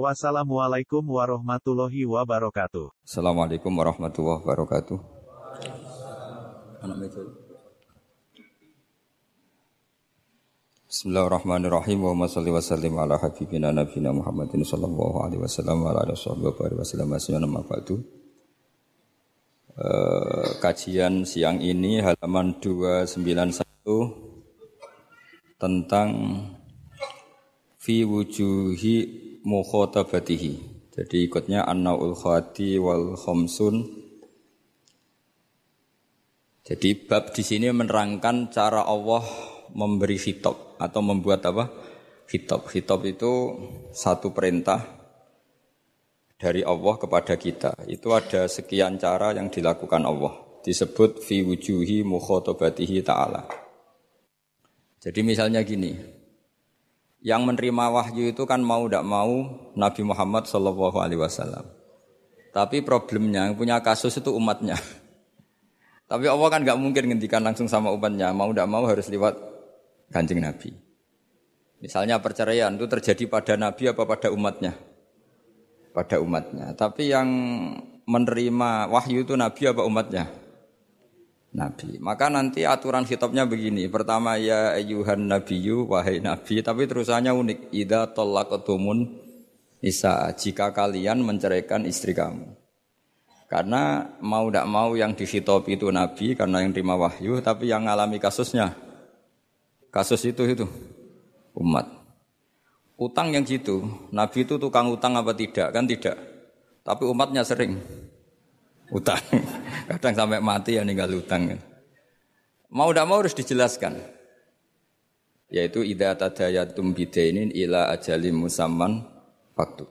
Wassalamualaikum warahmatullahi wabarakatuh. Assalamualaikum warahmatullahi wabarakatuh. Bismillahirrahmanirrahim. Wa salli wa sallim ala habibina nabiyina Muhammadin sallallahu alaihi wasallam wa ala alihi wa sallam wa ba'du. Uh, kajian siang ini halaman 291 tentang fi wujuhi mukhotabatihi. Jadi ikutnya annaul khati wal khamsun. Jadi bab di sini menerangkan cara Allah memberi khitab atau membuat apa? Khitab. Khitab itu satu perintah dari Allah kepada kita. Itu ada sekian cara yang dilakukan Allah. Disebut fi wujuhi mukhotabatihi ta'ala. Jadi misalnya gini, yang menerima wahyu itu kan mau tidak mau Nabi Muhammad Shallallahu Alaihi Wasallam. Tapi problemnya yang punya kasus itu umatnya. Tapi Allah kan nggak mungkin ngendikan langsung sama umatnya. Mau tidak mau harus lewat kanjeng Nabi. Misalnya perceraian itu terjadi pada Nabi apa pada umatnya? Pada umatnya. Tapi yang menerima wahyu itu Nabi apa umatnya? Nabi. Maka nanti aturan kitabnya begini. Pertama ya ayuhan nabiyyu wahai nabi, tapi terusannya unik. Idza talaqtumun isa jika kalian menceraikan istri kamu. Karena mau tidak mau yang dihitop itu nabi karena yang terima wahyu, tapi yang mengalami kasusnya kasus itu itu umat. Utang yang gitu, nabi itu tukang utang apa tidak? Kan tidak. Tapi umatnya sering utang. Kadang sampai mati ya ninggal utang. Mau tidak mau harus dijelaskan. Yaitu idza tadayatum bidainin ila ajali musamman waktu.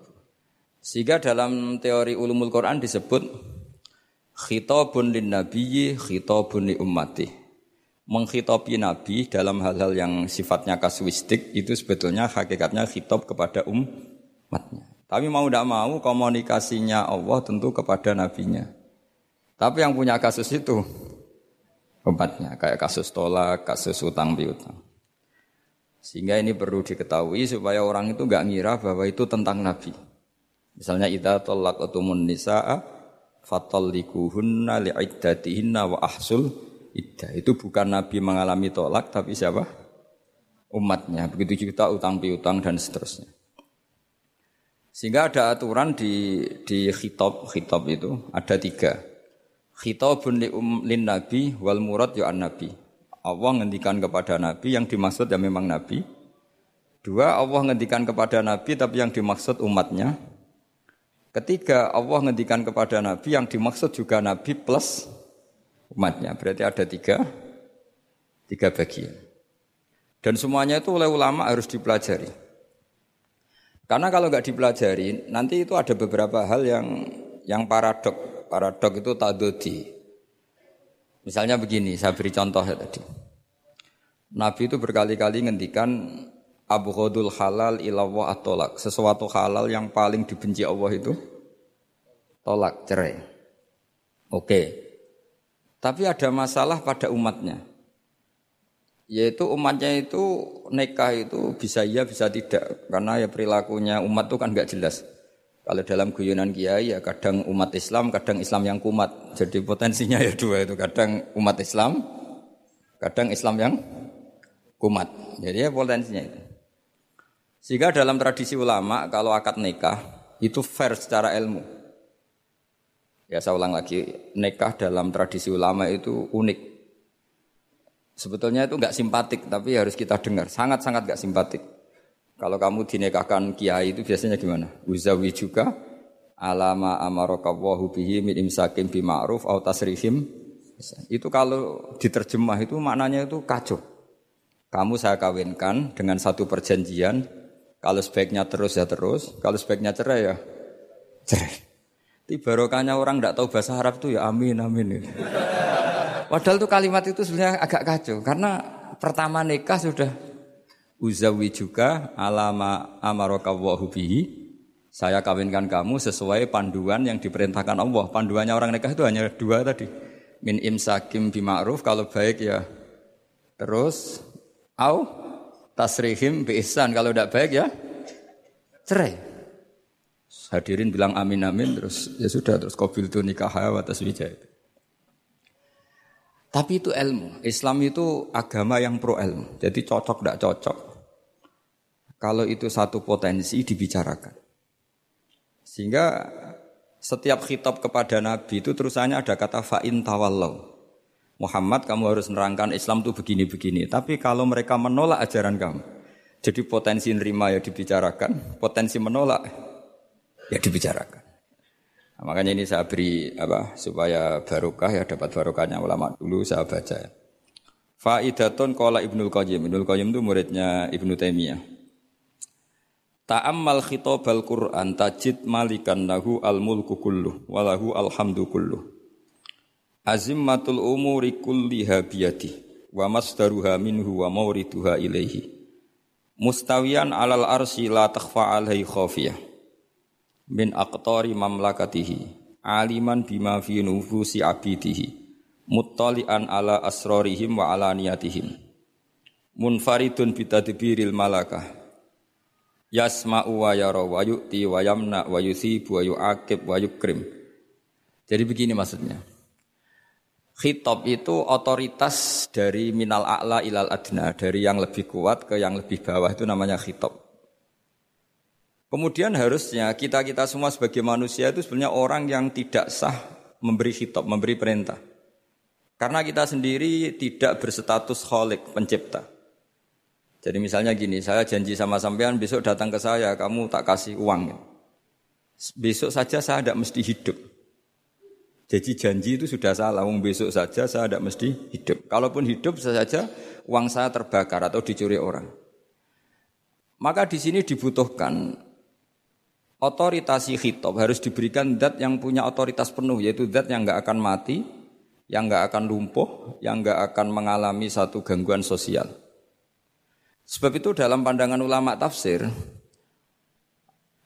Sehingga dalam teori ulumul Quran disebut khitabun lin nabiyyi khitabun li ummati. Menghitopi nabi dalam hal-hal yang sifatnya kasuistik itu sebetulnya hakikatnya khitab kepada umatnya. Tapi mau tidak mau komunikasinya Allah tentu kepada nabinya. Tapi yang punya kasus itu obatnya kayak kasus tolak, kasus utang piutang. Sehingga ini perlu diketahui supaya orang itu nggak ngira bahwa itu tentang Nabi. Misalnya idza talaqtumun nisaa fatallikuhunna li'iddatihinna wa ahsul iddah. Itu bukan Nabi mengalami tolak tapi siapa? Umatnya. Begitu juga utang piutang dan seterusnya. Sehingga ada aturan di di khitab khitab itu ada tiga. Khitabun li um, lin nabi wal murad ya an nabi. Allah ngendikan kepada nabi yang dimaksud ya memang nabi. Dua, Allah ngendikan kepada nabi tapi yang dimaksud umatnya. Ketiga, Allah ngendikan kepada nabi yang dimaksud juga nabi plus umatnya. Berarti ada tiga tiga bagian. Dan semuanya itu oleh ulama harus dipelajari. Karena kalau nggak dipelajari, nanti itu ada beberapa hal yang yang paradok Paradok itu tadodi. Misalnya begini, saya beri contoh ya tadi. Nabi itu berkali-kali ngendikan Abu Khodul halal ilawah atolak. Sesuatu halal yang paling dibenci Allah itu tolak, cerai. Oke. Tapi ada masalah pada umatnya. Yaitu umatnya itu nikah itu bisa iya bisa tidak. Karena ya perilakunya umat itu kan nggak jelas. Kalau dalam guyonan kiai ya kadang umat Islam, kadang Islam yang kumat. Jadi potensinya ya dua itu, kadang umat Islam, kadang Islam yang kumat. Jadi ya potensinya itu. Sehingga dalam tradisi ulama kalau akad nikah itu fair secara ilmu. Ya saya ulang lagi, nikah dalam tradisi ulama itu unik. Sebetulnya itu nggak simpatik, tapi harus kita dengar. Sangat-sangat nggak simpatik. Kalau kamu dinikahkan kiai itu biasanya gimana? Uzawi juga alama amarakawahu bihi min imsakim bima'ruf au tasrihim. Itu kalau diterjemah itu maknanya itu kacau. Kamu saya kawinkan dengan satu perjanjian. Kalau sebaiknya terus ya terus, kalau sebaiknya cerai ya cerai. Di barokahnya orang tidak tahu bahasa Arab itu ya amin amin. Padahal tuh kalimat itu sebenarnya agak kacau karena pertama nikah sudah uzawi juga alama amarokawahu bihi. Saya kawinkan kamu sesuai panduan yang diperintahkan Allah. Panduannya orang nikah itu hanya dua tadi. Min imsakim bima'ruf kalau baik ya terus au tasrihim bi kalau tidak baik ya cerai. Hadirin bilang amin amin terus ya sudah terus kobil tu nikah wijaya itu. Tapi itu ilmu. Islam itu agama yang pro ilmu. Jadi cocok tidak cocok. Kalau itu satu potensi dibicarakan. Sehingga setiap khitab kepada Nabi itu terusannya ada kata fa'in tawallau. Muhammad kamu harus menerangkan Islam itu begini-begini. Tapi kalau mereka menolak ajaran kamu. Jadi potensi nerima ya dibicarakan. Potensi menolak ya dibicarakan. Nah, makanya ini saya beri apa supaya barokah ya dapat barokahnya ulama dulu saya baca ya. Faidatun qala Ibnul Qayyim. Ibnul Qayyim itu muridnya Ibnu Taimiyah. Ta'ammal khitabal Qur'an tajid malikan lahu al-mulku kulluh walahu alhamdu kulluh. Azimmatul umuri kulliha biyadi wa masdaruha minhu wa mawriduha ilaihi. Mustawiyan alal arsi la takhfa alaihi khafiyah min aqtari mamlakatihi aliman bima fi nufusi abidihi muttali'an ala asrarihim wa ala niyatihim munfaridun bitadbiril malakah yasma'u wa yara wa yu'ti wa yamna wa yusibu wa yu'aqib wa yukrim jadi begini maksudnya Khitab itu otoritas dari minal a'la ilal adna, dari yang lebih kuat ke yang lebih bawah itu namanya khitab. Kemudian harusnya kita-kita semua sebagai manusia itu sebenarnya orang yang tidak sah memberi hitop, memberi perintah. Karena kita sendiri tidak berstatus kholik, pencipta. Jadi misalnya gini, saya janji sama sampean besok datang ke saya, kamu tak kasih uang. Besok saja saya tidak mesti hidup. Jadi janji itu sudah salah, uang besok saja saya tidak mesti hidup. Kalaupun hidup saja uang saya terbakar atau dicuri orang. Maka di sini dibutuhkan otoritasi khitab harus diberikan zat yang punya otoritas penuh yaitu zat yang nggak akan mati, yang nggak akan lumpuh, yang nggak akan mengalami satu gangguan sosial. Sebab itu dalam pandangan ulama tafsir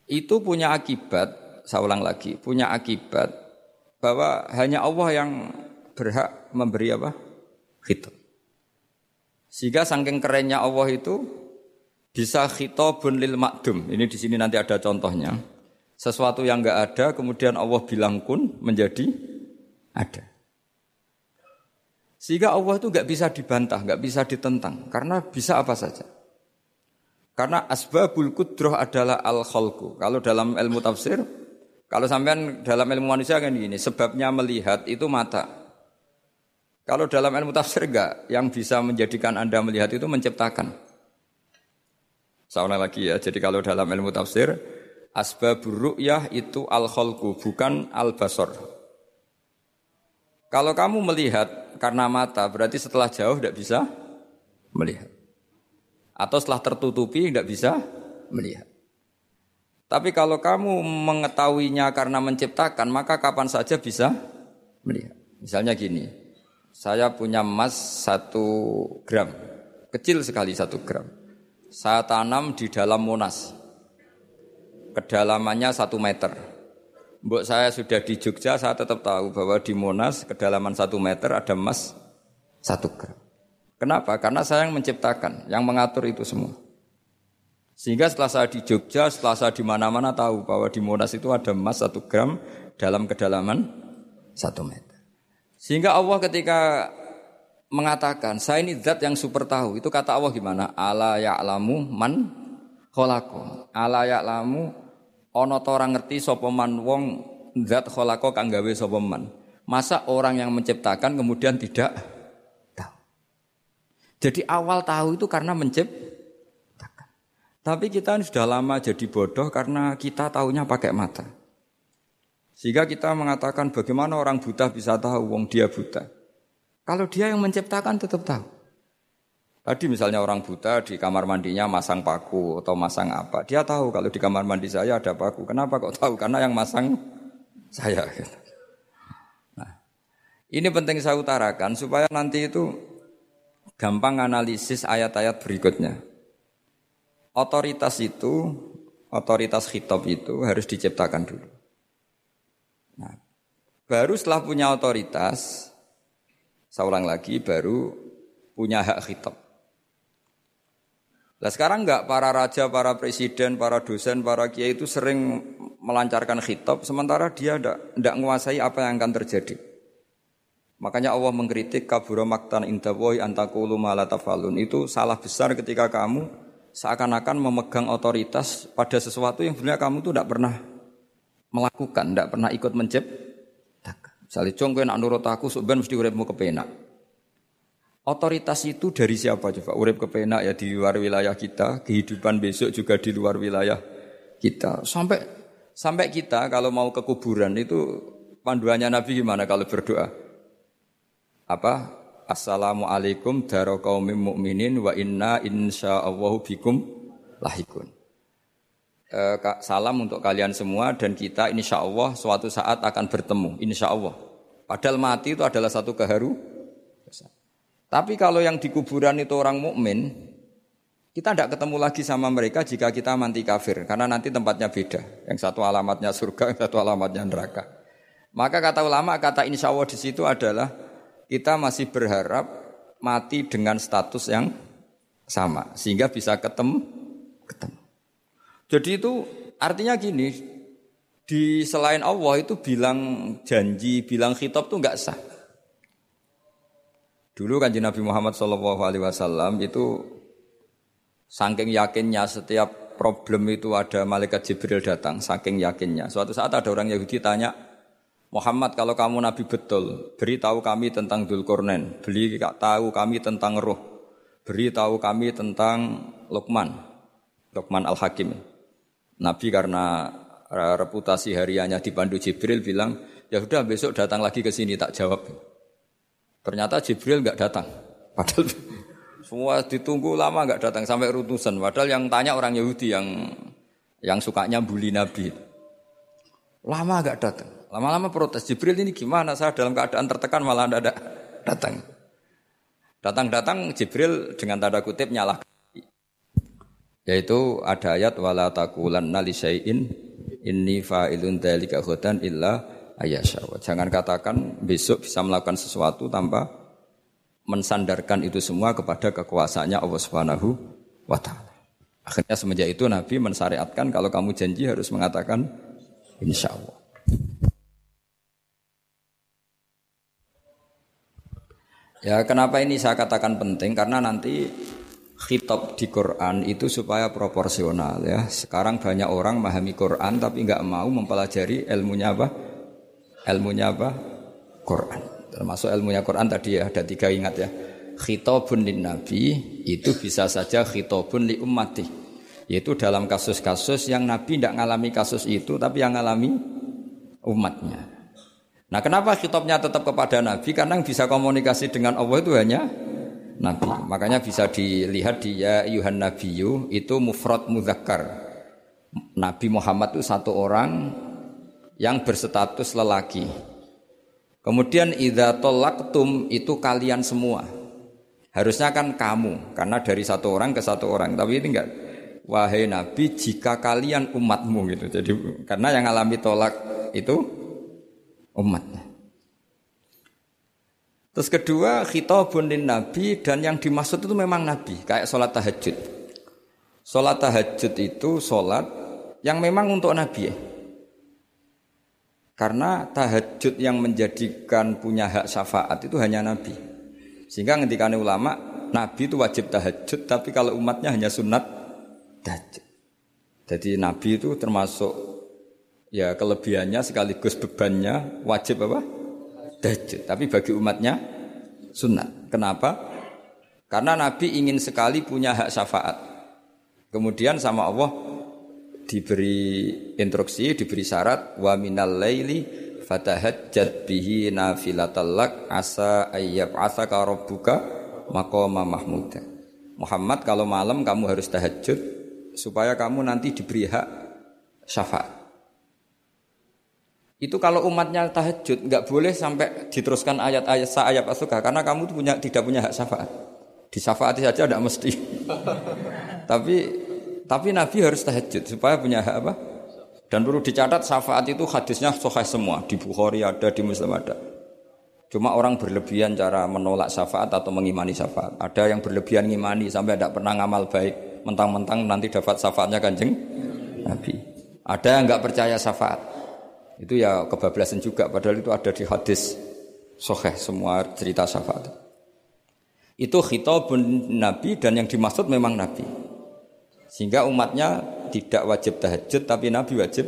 itu punya akibat, saya ulang lagi, punya akibat bahwa hanya Allah yang berhak memberi apa? khitab. Sehingga saking kerennya Allah itu bisa khitabun lil makdum. Ini di sini nanti ada contohnya. Sesuatu yang enggak ada kemudian Allah bilang kun menjadi ada. Sehingga Allah itu enggak bisa dibantah, enggak bisa ditentang karena bisa apa saja. Karena asbabul kudroh adalah al. Kalau dalam ilmu tafsir, kalau sampean dalam ilmu manusia kan gini, sebabnya melihat itu mata. Kalau dalam ilmu tafsir enggak, yang bisa menjadikan Anda melihat itu menciptakan. Saya lagi ya. Jadi kalau dalam ilmu tafsir, asbabur ru'yah itu al bukan al basor. Kalau kamu melihat karena mata, berarti setelah jauh tidak bisa melihat. Atau setelah tertutupi tidak bisa melihat. Tapi kalau kamu mengetahuinya karena menciptakan, maka kapan saja bisa melihat. Misalnya gini, saya punya emas satu gram, kecil sekali satu gram. Saya tanam di dalam Monas. Kedalamannya satu meter. Mbok saya sudah di Jogja, saya tetap tahu bahwa di Monas kedalaman satu meter ada emas satu gram. Kenapa? Karena saya yang menciptakan, yang mengatur itu semua. Sehingga setelah saya di Jogja, setelah saya di mana-mana tahu bahwa di Monas itu ada emas satu gram dalam kedalaman satu meter. Sehingga Allah ketika mengatakan saya ini zat yang super tahu. Itu kata Allah gimana? Ala ya'lamu man kholako. Ala ya'lamu ono orang ngerti sapa man wong zat kholako kang gawe sapa man. Masa orang yang menciptakan kemudian tidak. Jadi awal tahu itu karena menciptakan. Tapi kita sudah lama jadi bodoh karena kita tahunya pakai mata. Sehingga kita mengatakan bagaimana orang buta bisa tahu wong dia buta. Kalau dia yang menciptakan tetap tahu. Tadi misalnya orang buta di kamar mandinya masang paku atau masang apa. Dia tahu kalau di kamar mandi saya ada paku. Kenapa kok tahu? Karena yang masang saya. Nah, ini penting saya utarakan supaya nanti itu gampang analisis ayat-ayat berikutnya. Otoritas itu, otoritas khitab itu harus diciptakan dulu. Nah, baru setelah punya otoritas, saya ulang lagi, baru punya hak khitab. Nah sekarang enggak para raja, para presiden, para dosen, para kiai itu sering melancarkan khitab, sementara dia enggak, enggak menguasai apa yang akan terjadi. Makanya Allah mengkritik kabura maktan indawohi antakulu malatafalun. Itu salah besar ketika kamu seakan-akan memegang otoritas pada sesuatu yang sebenarnya kamu tuh tidak pernah melakukan, tidak pernah ikut menciptakan. Misalnya, cong kowe nak nurut aku, sebenarnya mesti uripmu kepenak. Otoritas itu dari siapa coba? Urip kepenak ya di luar wilayah kita, kehidupan besok juga di luar wilayah kita. Sampai sampai kita kalau mau ke kuburan itu panduannya Nabi gimana kalau berdoa? Apa? Assalamualaikum darakaumim mukminin wa inna insyaallahu bikum lahikun. E, salam untuk kalian semua dan kita insya Allah suatu saat akan bertemu, insya Allah. Padahal mati itu adalah satu keharu, tapi kalau yang di kuburan itu orang mukmin, kita tidak ketemu lagi sama mereka jika kita mati kafir, karena nanti tempatnya beda. Yang satu alamatnya surga, yang satu alamatnya neraka. Maka kata ulama, kata insya Allah di situ adalah kita masih berharap mati dengan status yang sama, sehingga bisa ketemu, ketemu. Jadi itu artinya gini, di selain Allah itu bilang janji, bilang khitab itu nggak sah. Dulu kan Nabi Muhammad Shallallahu Alaihi Wasallam itu saking yakinnya setiap problem itu ada malaikat Jibril datang, saking yakinnya. Suatu saat ada orang Yahudi tanya, Muhammad kalau kamu Nabi betul, beritahu kami tentang Dulkornen, beri tahu kami tentang Roh, beri tahu kami tentang Luqman, Luqman Al Hakim. Nabi karena reputasi hariannya dipandu Jibril bilang, ya sudah besok datang lagi ke sini tak jawab. Ternyata Jibril nggak datang. Padahal semua ditunggu lama nggak datang sampai rutusan. Padahal yang tanya orang Yahudi yang yang sukanya bully Nabi. Lama nggak datang. Lama-lama protes. Jibril ini gimana? Saya dalam keadaan tertekan malah ada datang. Datang-datang Jibril dengan tanda kutip nyalah. Yaitu ada ayat wala taqulanna li syai'in inni fa'ilun dzalika ghadan illa ayasyawa. Jangan katakan besok bisa melakukan sesuatu tanpa mensandarkan itu semua kepada kekuasaannya Allah Subhanahu wa taala. Akhirnya semenjak itu Nabi mensyariatkan kalau kamu janji harus mengatakan insya Allah. Ya kenapa ini saya katakan penting karena nanti khitab di Quran itu supaya proporsional ya. Sekarang banyak orang memahami Quran tapi nggak mau mempelajari ilmunya apa? ilmunya apa? Quran. Termasuk ilmunya Quran tadi ya, ada tiga ingat ya. Khitabun lin nabi itu bisa saja khitabun li ummati. Yaitu dalam kasus-kasus yang Nabi tidak ngalami kasus itu tapi yang ngalami umatnya. Nah kenapa khitabnya tetap kepada Nabi? Karena yang bisa komunikasi dengan Allah itu hanya Nabi. Makanya bisa dilihat di ya Yuhan Nabiyu itu mufrad muzakkar. Nabi Muhammad itu satu orang yang berstatus lelaki. Kemudian idza tolaktum itu kalian semua. Harusnya kan kamu karena dari satu orang ke satu orang. Tapi ini enggak. Wahai Nabi, jika kalian umatmu gitu. Jadi karena yang alami tolak itu umatnya. Terus kedua, khitabun lin nabi dan yang dimaksud itu memang nabi, kayak sholat tahajud. Sholat tahajud itu sholat yang memang untuk nabi ya. Karena tahajud yang menjadikan punya hak syafaat itu hanya Nabi. Sehingga ketika ulama, Nabi itu wajib tahajud, tapi kalau umatnya hanya sunat tahajud. Jadi Nabi itu termasuk ya kelebihannya sekaligus bebannya wajib apa? Tahajud. Tapi bagi umatnya sunat. Kenapa? Karena Nabi ingin sekali punya hak syafaat. Kemudian sama Allah diberi instruksi, diberi syarat wa minal laili fatahajjat bihi nafilatallak asa ayyab asa rabbuka maqama mahmuda. Muhammad kalau malam kamu harus tahajud supaya kamu nanti diberi hak syafaat. Itu kalau umatnya tahajud nggak boleh sampai diteruskan ayat-ayat sa ayat asuka karena kamu punya tidak punya hak syafaat. Di syafaat saja tidak mesti. tapi tapi Nabi harus tahajud supaya punya hak apa? Dan perlu dicatat syafaat itu hadisnya sahih semua di Bukhari ada di Muslim ada. Cuma orang berlebihan cara menolak syafaat atau mengimani syafaat. Ada yang berlebihan ngimani sampai tidak pernah ngamal baik, mentang-mentang nanti dapat syafaatnya kanjeng Nabi. Ada yang nggak percaya syafaat. Itu ya kebablasan juga padahal itu ada di hadis sahih semua cerita syafaat. Itu khitabun Nabi dan yang dimaksud memang Nabi. Sehingga umatnya tidak wajib tahajud tapi Nabi wajib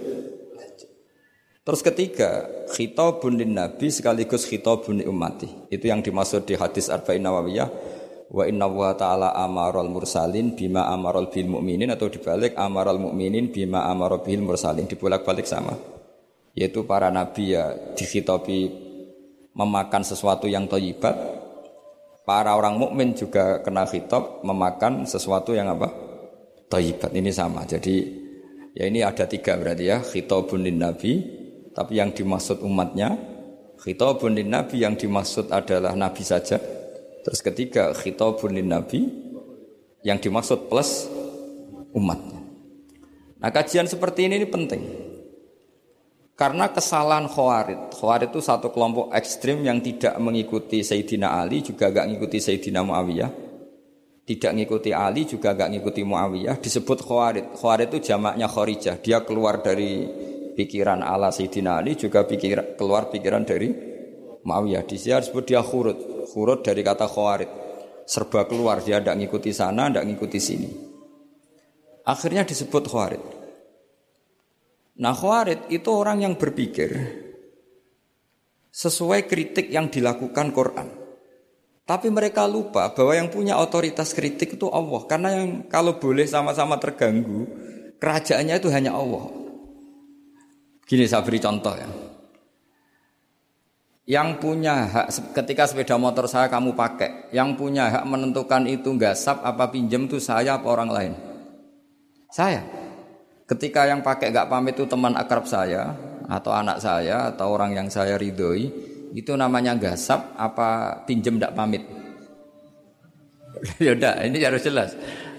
Terus ketiga, khitabun Nabi sekaligus khitabun ummati. Itu yang dimaksud di hadis Arba'in Nawawiyah. Wa inna wa ta'ala amaral mursalin bima amaral bil mu'minin atau dibalik amaral mu'minin bima amaral bil mursalin. Dibolak-balik sama yaitu para nabi ya dikhitabi memakan sesuatu yang toyibat para orang mukmin juga kena khitab memakan sesuatu yang apa? Toyibat ini sama. Jadi ya ini ada tiga berarti ya. Khitabun lin nabi. Tapi yang dimaksud umatnya khitabun lin nabi yang dimaksud adalah nabi saja. Terus ketiga khitabun lin nabi yang dimaksud plus umatnya. Nah kajian seperti ini, ini penting karena kesalahan Khawarid. Khawarid itu satu kelompok ekstrim yang tidak mengikuti Sayyidina Ali, juga gak mengikuti Sayyidina Muawiyah. Tidak mengikuti Ali, juga gak mengikuti Muawiyah. Disebut Khawarid. Khawarid itu jamaknya Kharijah. Dia keluar dari pikiran ala Sayyidina Ali, juga pikir, keluar pikiran dari Muawiyah. Di sini disebut dia khurut. Khurut dari kata Khawarid. Serba keluar, dia tidak mengikuti sana, tidak mengikuti sini. Akhirnya disebut Khawarid. Nah Khawarij itu orang yang berpikir sesuai kritik yang dilakukan Quran. Tapi mereka lupa bahwa yang punya otoritas kritik itu Allah. Karena yang kalau boleh sama-sama terganggu, kerajaannya itu hanya Allah. Gini saya beri contoh ya. Yang punya hak ketika sepeda motor saya kamu pakai, yang punya hak menentukan itu nggak sap apa pinjam itu saya apa orang lain? Saya. Ketika yang pakai gak pamit itu teman akrab saya atau anak saya atau orang yang saya ridhoi, itu namanya gasap apa pinjem gak pamit? ya udah, ini harus jelas.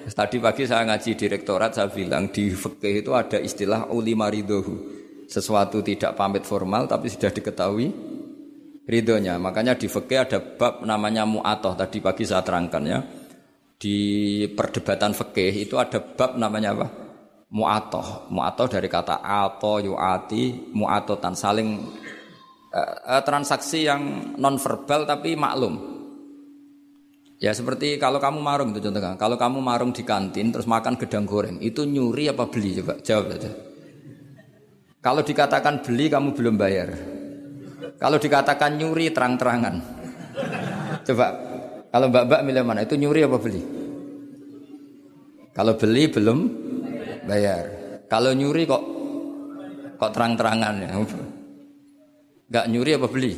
Tadi pagi saya ngaji direktorat saya bilang di fikih itu ada istilah ulima ridhohu. Sesuatu tidak pamit formal tapi sudah diketahui ridhonya. Makanya di fikih ada bab namanya mu'atoh. Tadi pagi saya terangkan ya. Di perdebatan fikih itu ada bab namanya apa? Mu'atoh. Mu'atoh dari kata ato yu'ati mu'atotan. Saling uh, uh, transaksi yang non verbal tapi maklum. Ya seperti kalau kamu marung itu contohnya. Kalau kamu marung di kantin terus makan gedang goreng itu nyuri apa beli coba? Jawab saja. Kalau dikatakan beli kamu belum bayar. Kalau dikatakan nyuri terang-terangan. Coba kalau mbak-mbak milih mana itu nyuri apa beli? Kalau beli belum bayar. Kalau nyuri kok kok terang-terangan ya. Gak nyuri apa beli?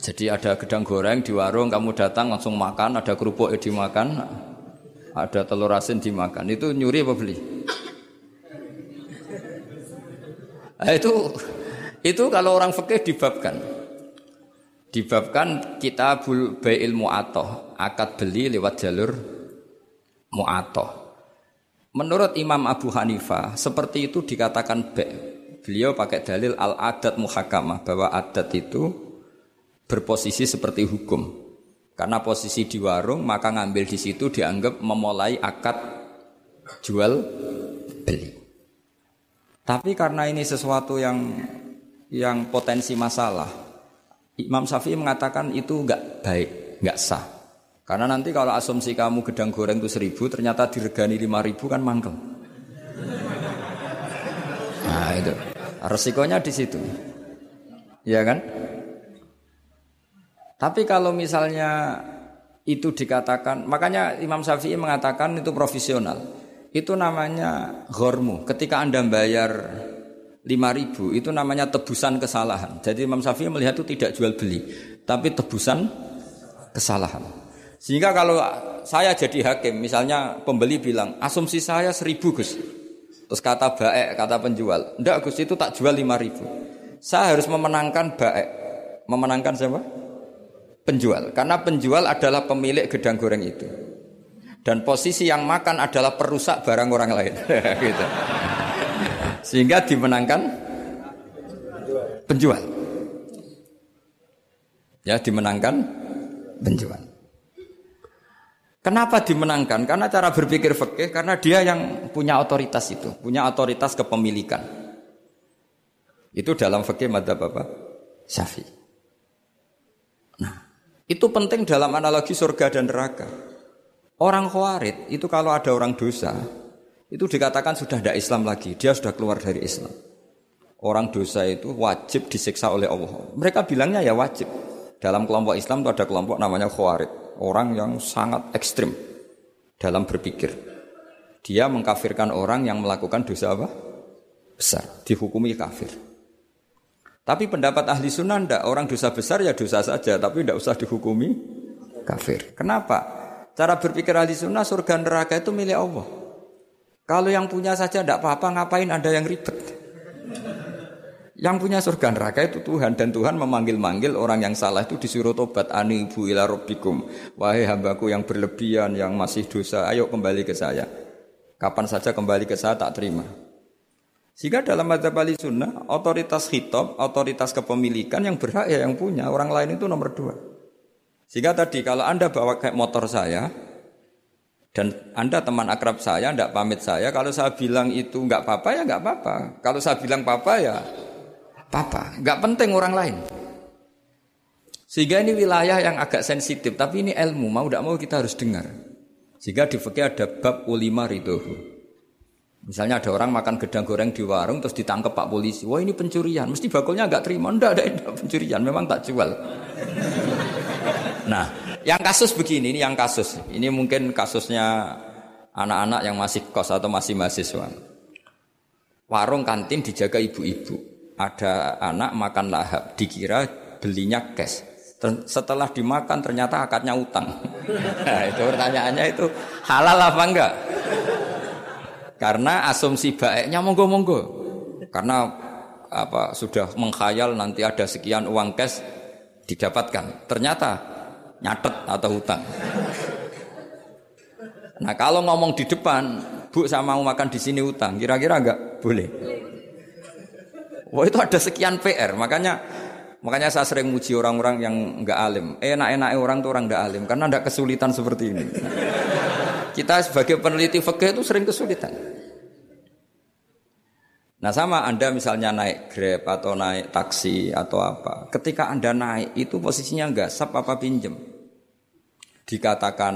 Jadi ada gedang goreng di warung, kamu datang langsung makan, ada kerupuk dimakan, ada telur asin dimakan. Itu nyuri apa beli? Nah, itu itu kalau orang fikih dibabkan. Dibabkan kita bul ilmu atau akad beli lewat jalur mu'atoh. Menurut Imam Abu Hanifah, seperti itu dikatakan be. Beliau pakai dalil al-adat muhakamah, bahwa adat itu berposisi seperti hukum. Karena posisi di warung, maka ngambil di situ dianggap memulai akad jual beli. Tapi karena ini sesuatu yang yang potensi masalah, Imam Syafi'i mengatakan itu enggak baik, enggak sah. Karena nanti kalau asumsi kamu gedang goreng itu seribu, ternyata diregani lima ribu kan mangkel. Nah itu resikonya di situ, ya kan? Tapi kalau misalnya itu dikatakan, makanya Imam Syafi'i mengatakan itu profesional. Itu namanya hormu. Ketika anda bayar lima ribu, itu namanya tebusan kesalahan. Jadi Imam Syafi'i melihat itu tidak jual beli, tapi tebusan kesalahan. Sehingga kalau saya jadi hakim, misalnya pembeli bilang, asumsi saya seribu Gus. Terus kata baek, kata penjual, ndak Gus itu tak jual lima ribu. Saya harus memenangkan baek. Memenangkan siapa? Penjual. Karena penjual adalah pemilik gedang goreng itu. Dan posisi yang makan adalah perusak barang orang lain. gitu. Sehingga dimenangkan penjual. Ya, dimenangkan penjual. Kenapa dimenangkan? Karena cara berpikir fikih karena dia yang punya otoritas itu, punya otoritas kepemilikan. Itu dalam fikih madhab apa? Syafi'i. Nah, itu penting dalam analogi surga dan neraka. Orang khawarid itu kalau ada orang dosa, itu dikatakan sudah tidak Islam lagi, dia sudah keluar dari Islam. Orang dosa itu wajib disiksa oleh Allah. Mereka bilangnya ya wajib. Dalam kelompok Islam itu ada kelompok namanya khawarid orang yang sangat ekstrim dalam berpikir. Dia mengkafirkan orang yang melakukan dosa apa? Besar, dihukumi kafir. Tapi pendapat ahli sunnah ndak, orang dosa besar ya dosa saja, tapi tidak usah dihukumi kafir. Kenapa? Cara berpikir ahli sunnah surga neraka itu milik Allah. Kalau yang punya saja tidak apa-apa, ngapain ada yang ribet? Yang punya surga neraka itu Tuhan dan Tuhan memanggil-manggil orang yang salah itu disuruh tobat anibu ila rabbikum. Wahai hambaku yang berlebihan yang masih dosa, ayo kembali ke saya. Kapan saja kembali ke saya tak terima. Sehingga dalam madzhab ahli sunnah, otoritas hitam, otoritas kepemilikan yang berhak ya yang punya, orang lain itu nomor dua. Sehingga tadi kalau Anda bawa kayak motor saya, dan Anda teman akrab saya, tidak pamit saya, kalau saya bilang itu nggak apa-apa ya nggak apa-apa. Kalau saya bilang apa-apa ya Papa, nggak penting orang lain. Sehingga ini wilayah yang agak sensitif, tapi ini ilmu, mau tidak mau kita harus dengar. Sehingga di fikih ada bab ulima itu. Misalnya ada orang makan gedang goreng di warung terus ditangkap Pak polisi. Wah ini pencurian, mesti bakulnya nggak terima. Nggak ada, ada pencurian, memang tak jual. Nah, yang kasus begini, ini yang kasus. Ini mungkin kasusnya anak-anak yang masih kos atau masih mahasiswa. Warung kantin dijaga ibu-ibu ada anak makan lahap, dikira belinya cash. Setelah dimakan ternyata akadnya utang. Nah, itu pertanyaannya itu halal apa enggak? Karena asumsi baiknya monggo-monggo. Karena apa sudah mengkhayal nanti ada sekian uang cash didapatkan. Ternyata nyatet atau utang. Nah kalau ngomong di depan, Bu sama mau makan di sini utang, kira-kira enggak boleh. Wah itu ada sekian PR, makanya makanya saya sering muji orang-orang yang nggak alim. Enak-enak orang tuh orang nggak alim karena ada kesulitan seperti ini. Kita sebagai peneliti fakih itu sering kesulitan. Nah sama Anda misalnya naik Grab atau naik taksi atau apa. Ketika Anda naik itu posisinya enggak sap apa pinjem. Dikatakan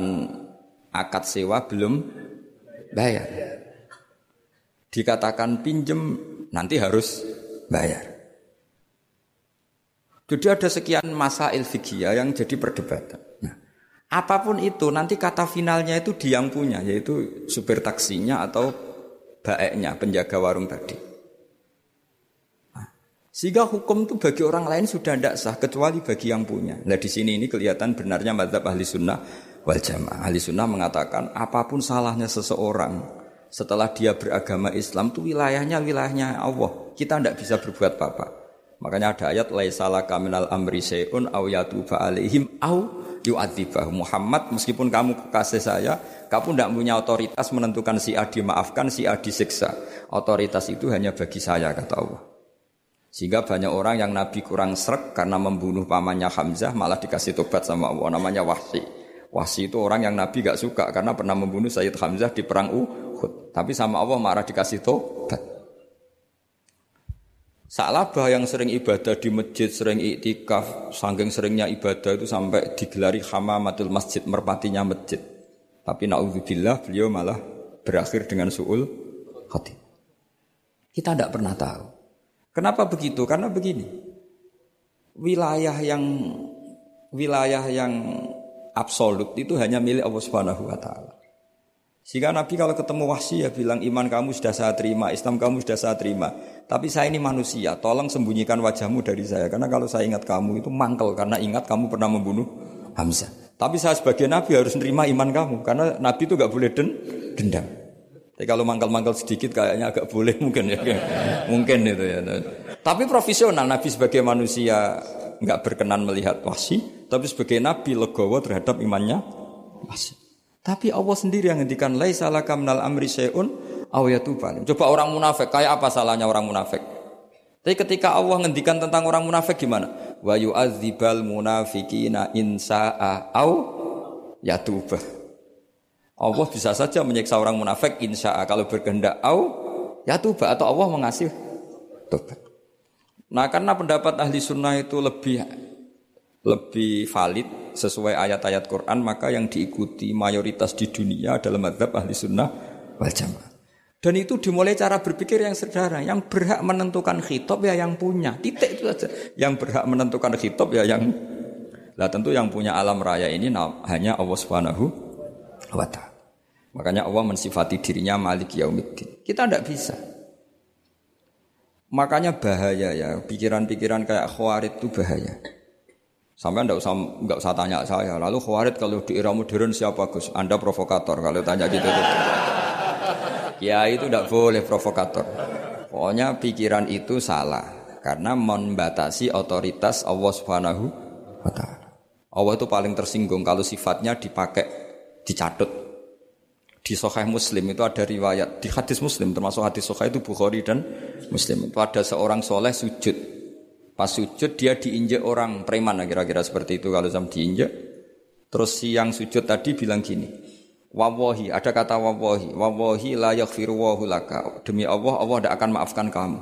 akad sewa belum bayar. Dikatakan pinjem nanti harus bayar. Jadi ada sekian masa fikih yang jadi perdebatan. Nah, apa pun itu nanti kata finalnya itu dia yang punya yaitu supir taksinya atau baeknya penjaga warung tadi. Nah, sehingga hukum itu bagi orang lain sudah tidak sah kecuali bagi yang punya. Nah di sini ini kelihatan benarnya madzhab ahli sunnah wal jamaah. Ahli sunnah mengatakan apa pun salahnya seseorang setelah dia beragama Islam itu wilayahnya wilayahnya Allah. Kita tidak bisa berbuat apa-apa. Makanya ada ayat laisala kaminal amri sayun au yatuba alaihim au yu'adzibah. Muhammad meskipun kamu kekasih saya, kamu tidak punya otoritas menentukan si A dimaafkan, si A disiksa. Otoritas itu hanya bagi saya kata Allah. Sehingga banyak orang yang Nabi kurang serak karena membunuh pamannya Hamzah malah dikasih tobat sama Allah namanya Wahsi. Wahsi itu orang yang Nabi gak suka karena pernah membunuh Sayyid Hamzah di perang Uhud. Tapi sama Allah marah dikasih tobat. Salabah yang sering ibadah di masjid, sering iktikaf, saking seringnya ibadah itu sampai digelari hamamatul masjid, merpatinya masjid. Tapi naudzubillah beliau malah berakhir dengan suul hati. Kita tidak pernah tahu. Kenapa begitu? Karena begini. Wilayah yang wilayah yang absolut itu hanya milik Allah Subhanahu wa taala. Sehingga Nabi kalau ketemu wahsi ya bilang iman kamu sudah saya terima, Islam kamu sudah saya terima. Tapi saya ini manusia, tolong sembunyikan wajahmu dari saya. Karena kalau saya ingat kamu itu mangkel karena ingat kamu pernah membunuh Hamzah. Tapi saya sebagai Nabi harus nerima iman kamu karena Nabi itu gak boleh den dendam. Tapi kalau mangkal-mangkal sedikit kayaknya agak boleh mungkin ya. mungkin itu ya. Tapi profesional Nabi sebagai manusia nggak berkenan melihat wahsi, tapi sebagai Nabi legowo terhadap imannya wahsi. Tapi Allah sendiri yang ngendikan laisa laka minal amri syai'un aw yatuban. Coba orang munafik, kayak apa salahnya orang munafik? Tapi ketika Allah ngendikan tentang orang munafik gimana? Wa yu'adzibal munafiqina insa'a au yatubah. Allah bisa saja menyiksa orang munafik insya Allah kalau berkehendak au ya tuba atau Allah mengasih tobat. Nah karena pendapat ahli sunnah itu lebih lebih valid sesuai ayat-ayat Quran maka yang diikuti mayoritas di dunia adalah madhab ahli sunnah wal jamaah. Dan itu dimulai cara berpikir yang sederhana. Yang berhak menentukan khitab ya yang punya. Titik itu saja. Yang berhak menentukan khitab ya yang... Lah tentu yang punya alam raya ini hanya Allah Subhanahu wa ta'ala. Makanya Allah mensifati dirinya Malik Yaumiddin. Kita tidak bisa. Makanya bahaya ya, pikiran-pikiran kayak khawarid itu bahaya. Sampai enggak usah enggak usah tanya saya. Lalu khawarid kalau di era modern siapa Gus? Anda provokator kalau tanya gitu. gitu. ya itu tidak boleh provokator. Pokoknya pikiran itu salah karena membatasi otoritas Allah Subhanahu wa taala. Allah itu paling tersinggung kalau sifatnya dipakai dicatut di Sahih Muslim itu ada riwayat di hadis Muslim termasuk hadis Sahih itu Bukhari dan Muslim. Itu ada seorang soleh sujud. Pas sujud dia diinjek orang preman kira-kira seperti itu. Kalau sam diinjek terus si yang sujud tadi bilang gini wawahi ada kata wawahi wawahi la yaghfiru laka. Demi Allah Allah tidak akan maafkan kamu.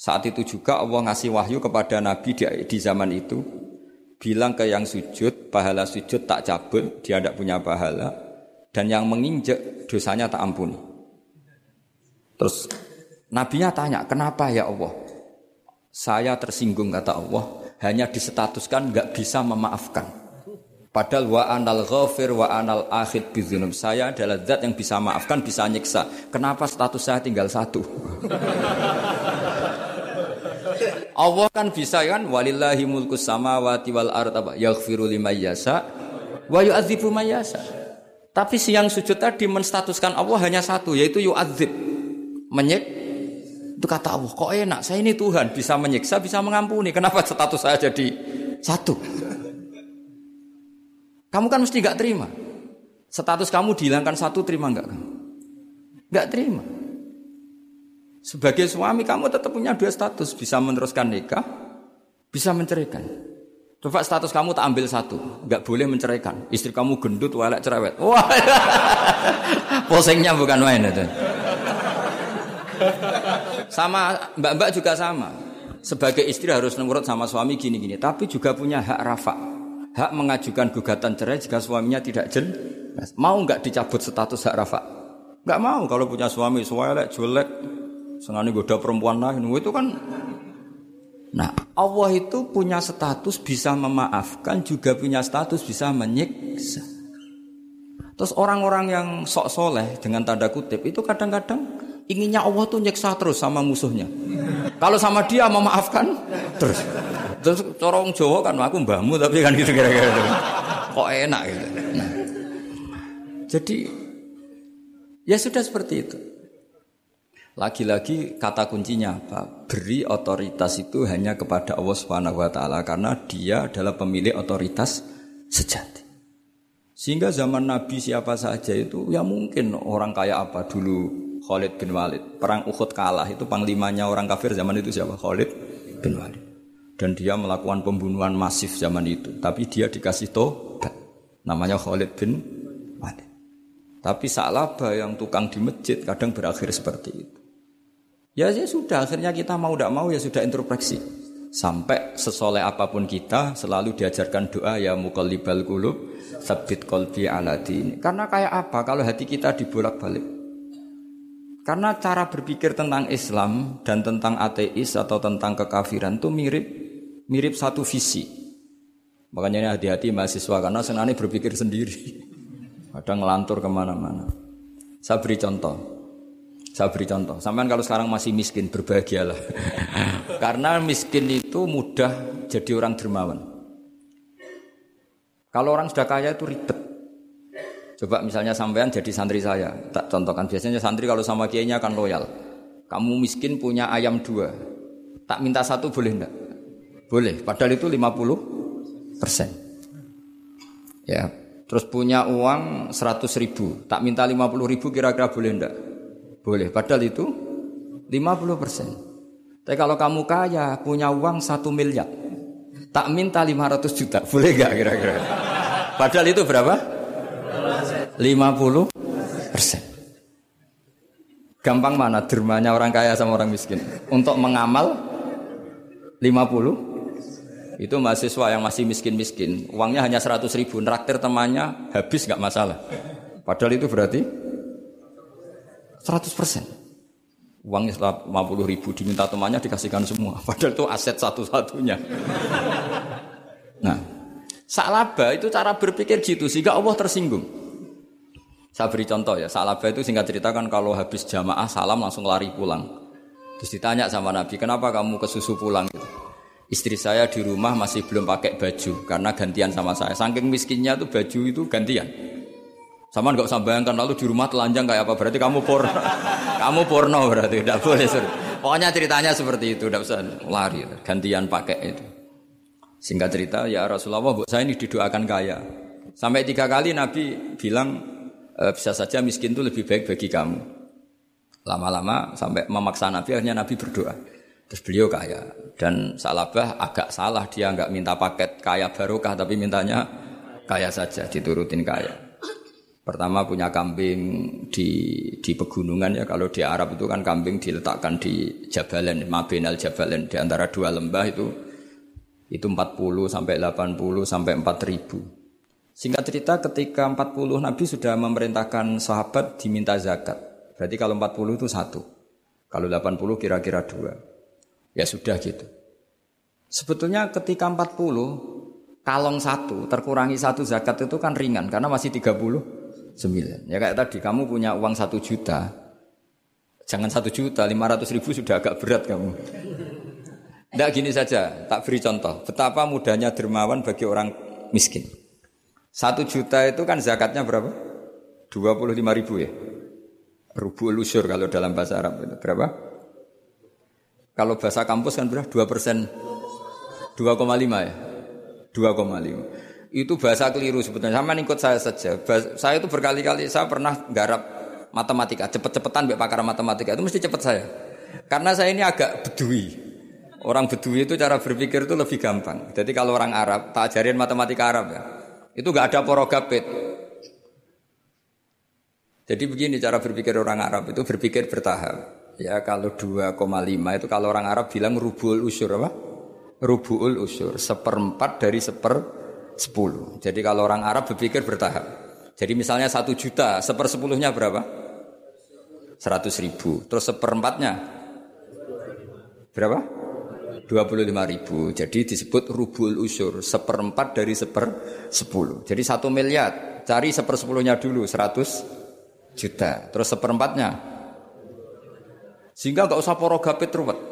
Saat itu juga Allah ngasih wahyu kepada Nabi di, di zaman itu bilang ke yang sujud pahala sujud tak cabut dia tidak punya pahala dan yang menginjak dosanya tak ampuni. Terus nabinya tanya, "Kenapa ya Allah?" Saya tersinggung kata Allah, hanya disetatuskan nggak bisa memaafkan. Padahal wa anal ghafir wa anal akhid bizunub. Saya adalah zat yang bisa maafkan, bisa nyiksa. Kenapa status saya tinggal satu? Allah kan bisa kan walillahi mulkus samawati wal ard yaghfiru liman yasha wa yu'adzibu man yasha. Tapi siang sujud tadi menstatuskan Allah hanya satu, yaitu yu'adzib. Menyik. Itu kata Allah, kok enak, saya ini Tuhan, bisa menyiksa, bisa mengampuni. Kenapa status saya jadi satu? Kamu kan mesti gak terima. Status kamu dihilangkan satu, terima gak? Gak terima. Sebagai suami kamu tetap punya dua status, bisa meneruskan nikah, bisa menceraikan. Coba status kamu tak ambil satu, nggak boleh menceraikan. Istri kamu gendut, walek cerewet. Wah, posengnya bukan main itu. Sama mbak-mbak juga sama. Sebagai istri harus nurut sama suami gini-gini, tapi juga punya hak rafa, hak mengajukan gugatan cerai jika suaminya tidak jen. Mau nggak dicabut status hak rafa? Nggak mau kalau punya suami suwelek, jelek, sengaja goda perempuan lain, itu kan Nah, Allah itu punya status bisa memaafkan, juga punya status bisa menyiksa. Terus orang-orang yang sok soleh dengan tanda kutip itu kadang-kadang inginnya Allah tuh nyiksa terus sama musuhnya. Kalau sama dia memaafkan terus. Terus corong Jawa kan aku mbahmu tapi kan gitu kira-kira. Kok enak gitu. Nah, jadi ya sudah seperti itu. Lagi-lagi kata kuncinya apa? Beri otoritas itu hanya kepada Allah Subhanahu wa taala karena dia adalah pemilik otoritas sejati. Sehingga zaman Nabi siapa saja itu ya mungkin orang kaya apa dulu Khalid bin Walid. Perang Uhud kalah itu panglimanya orang kafir zaman itu siapa? Khalid bin Walid. Dan dia melakukan pembunuhan masif zaman itu. Tapi dia dikasih tobat. Namanya Khalid bin Walid. Tapi Sa'labah yang tukang di masjid kadang berakhir seperti itu. Ya, ya sudah, akhirnya kita mau tidak mau ya sudah introspeksi. Sampai sesoleh apa pun kita selalu diajarkan doa ya mukallibal qulub sabit kolbi ala dini. Karena kayak apa kalau hati kita dibolak-balik? Karena cara berpikir tentang Islam dan tentang ateis atau tentang kekafiran itu mirip mirip satu visi. Makanya hati-hati mahasiswa karena senangnya berpikir sendiri. Kadang ngelantur ke mana-mana. Saya beri contoh. Saya beri contoh. Sampai kalau sekarang masih miskin, berbahagialah. Karena miskin itu mudah jadi orang dermawan. Kalau orang sudah kaya itu ribet. Coba misalnya sampean jadi santri saya, tak contohkan biasanya santri kalau sama kiainya akan loyal. Kamu miskin punya ayam dua, tak minta satu boleh enggak? Boleh, padahal itu 50 persen. Ya, terus punya uang 100 ribu, tak minta 50 ribu kira-kira boleh enggak? Boleh, padahal itu 50 persen. Tapi kalau kamu kaya, punya uang 1 miliar, tak minta 500 juta, boleh enggak kira-kira? Padahal itu berapa? 50 persen. Gampang mana dermanya orang kaya sama orang miskin? Untuk mengamal 50 itu mahasiswa yang masih miskin-miskin. Uangnya hanya 100 ribu, neraktir temannya habis nggak masalah. Padahal itu berarti 100 persen. Uangnya 50 ribu diminta temannya dikasihkan semua. Padahal itu aset satu-satunya. Nah, salaba itu cara berpikir gitu sehingga Allah tersinggung. Saya beri contoh ya, Salabah itu singkat cerita kan kalau habis jamaah salam langsung lari pulang. Terus ditanya sama Nabi, kenapa kamu ke susu pulang gitu? Istri saya di rumah masih belum pakai baju karena gantian sama saya. Saking miskinnya tuh baju itu gantian. Sama nggak usah bayangkan lalu di rumah telanjang kayak apa? Berarti kamu porno, kamu porno berarti tidak boleh. Pokoknya ceritanya seperti itu, tidak usah lari, gantian pakai itu. Singkat cerita, ya Rasulullah, saya ini didoakan kaya. Sampai tiga kali Nabi bilang e, bisa saja miskin itu lebih baik bagi kamu. Lama-lama sampai memaksa Nabi akhirnya Nabi berdoa. Terus beliau kaya dan Salabah agak salah dia nggak minta paket kaya barokah tapi mintanya kaya saja diturutin kaya. Pertama punya kambing di di pegunungan ya kalau di Arab itu kan kambing diletakkan di Jabalen, Mabinal Jabalen di antara dua lembah itu itu 40 sampai 80 sampai 4000. Singkat cerita ketika 40 Nabi sudah memerintahkan sahabat diminta zakat. Berarti kalau 40 itu satu. Kalau 80 kira-kira dua. Ya sudah gitu. Sebetulnya ketika 40 kalong satu terkurangi satu zakat itu kan ringan karena masih 39. Ya kayak tadi kamu punya uang satu juta. Jangan satu juta, 500 ribu sudah agak berat kamu. Tidak gini saja, tak beri contoh. Betapa mudahnya dermawan bagi orang miskin. Satu juta itu kan zakatnya berapa? 25 ribu ya. Rubu lusur kalau dalam bahasa Arab itu berapa? Kalau bahasa kampus kan berapa? 2 persen 2,5 ya? 2,5 itu bahasa keliru sebetulnya. Sama ikut saya saja. Saya itu berkali-kali saya pernah garap matematika cepet-cepetan mbak pakar matematika. Itu mesti cepet saya. Karena saya ini agak bedui. Orang bedui itu cara berpikir itu lebih gampang. Jadi kalau orang Arab tak ajarin matematika Arab ya itu nggak ada porogapit. Jadi begini cara berpikir orang Arab itu berpikir bertahap. Ya kalau 2,5 itu kalau orang Arab bilang rubul usur apa? Rubul usur, seperempat dari seper sepuluh. Jadi kalau orang Arab berpikir bertahap. Jadi misalnya satu juta, sepersepuluhnya berapa? Seratus ribu. Terus seperempatnya berapa? 25 ribu. Jadi disebut rubul usur, seperempat dari seper sepuluh. Jadi satu miliar, cari sepersepuluhnya dulu, 100 juta. Terus seperempatnya. Sehingga nggak usah porogapit ruwet.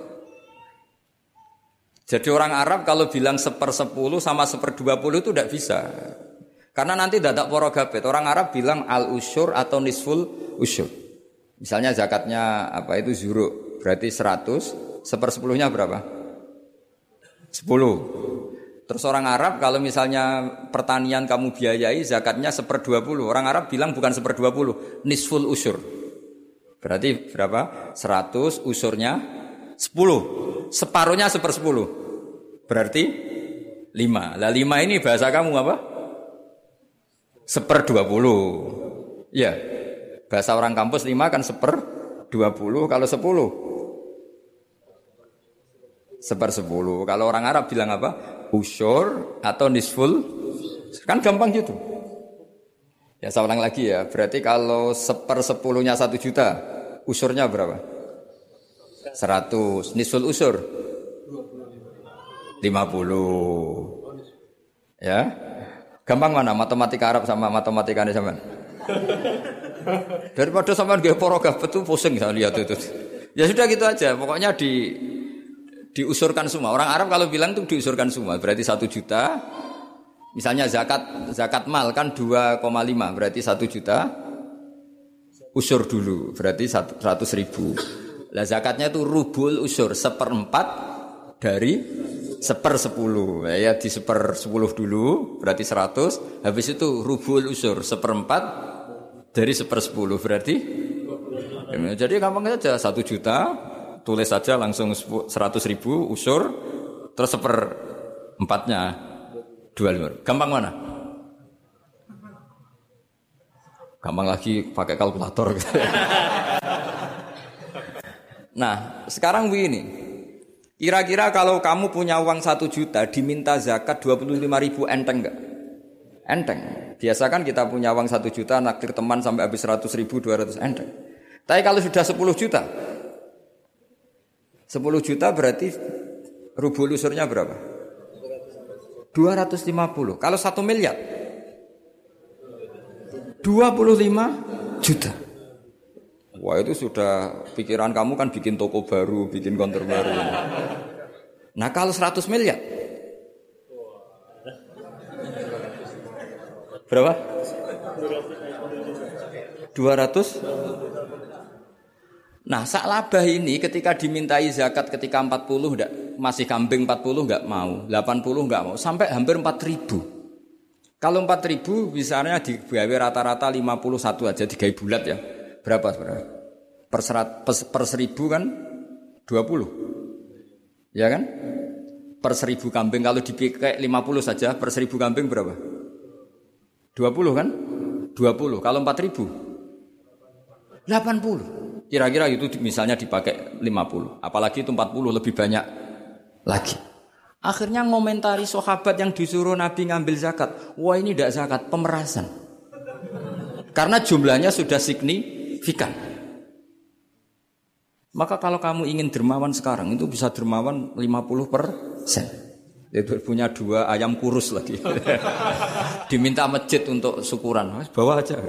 Jadi orang Arab kalau bilang sepersepuluh sama seperdua puluh itu tidak bisa. Karena nanti tidak porogapit. Orang Arab bilang al usur atau nisful usur. Misalnya zakatnya apa itu zuru, berarti 100, sepersepuluhnya berapa? 10. Terus orang Arab kalau misalnya pertanian kamu biayai zakatnya seper 20. Orang Arab bilang bukan seper 20, nisful usur. Berarti berapa? 100 usurnya 10. Separuhnya seper 10. Berarti 5. Lah 5 ini bahasa kamu apa? Seper 20. Ya. Bahasa orang kampus 5 kan seper 20. Kalau 10 sepersepuluh. Kalau orang Arab bilang apa? Usur atau nisful. Kan gampang gitu. Ya saya ulang lagi ya. Berarti kalau sepersepuluhnya satu juta, usurnya berapa? Seratus. Nisful usur? Lima puluh. Ya. Gampang mana matematika Arab sama matematika ini sama? Daripada sama gak porogaf itu pusing saya lihat itu. Ya sudah gitu aja. Pokoknya di diusurkan semua. Orang Arab kalau bilang itu diusurkan semua. Berarti satu juta Misalnya zakat zakat mal kan 2,5 berarti 1 juta usur dulu berarti 100 ribu. Lah zakatnya itu rubul usur seperempat dari seper sepuluh ya di seper sepuluh dulu berarti 100 habis itu rubul usur seperempat dari seper sepuluh berarti jadi gampang saja satu juta tulis saja langsung seratus ribu usur terus seper empatnya dua lima. Gampang mana? Gampang lagi pakai kalkulator. nah, sekarang begini. Kira-kira kalau kamu punya uang satu juta diminta zakat 25 ribu enteng enggak? Enteng. Biasa kan kita punya uang satu juta naktir teman sampai habis 100 ribu 200 enteng. Tapi kalau sudah 10 juta 10 juta berarti rubul usurnya berapa? 250. Kalau satu miliar 25 juta. Wah itu sudah pikiran kamu kan bikin toko baru, bikin konter baru. Nah kalau 100 miliar Berapa? 200 Nah, sak labah ini ketika dimintai zakat ketika 40 enggak, masih kambing 40 enggak mau, 80 enggak mau, sampai hampir 4000. Kalau 4000 misalnya digawe rata-rata 51 aja digawe bulat ya. Berapa sebenarnya? Per, serat, per, per seribu kan 20. Ya kan? Per seribu kambing kalau dipakai 50 saja per seribu kambing berapa? 20 kan? 20. Kalau 4000? 80. Kira-kira itu misalnya dipakai 50, apalagi itu 40 lebih banyak lagi. Akhirnya ngomentari sahabat yang disuruh Nabi ngambil zakat. Wah ini tidak zakat, pemerasan. Karena jumlahnya sudah signifikan. Maka kalau kamu ingin dermawan sekarang itu bisa dermawan 50 persen. Itu punya dua ayam kurus lagi. Diminta masjid untuk syukuran. Bawa aja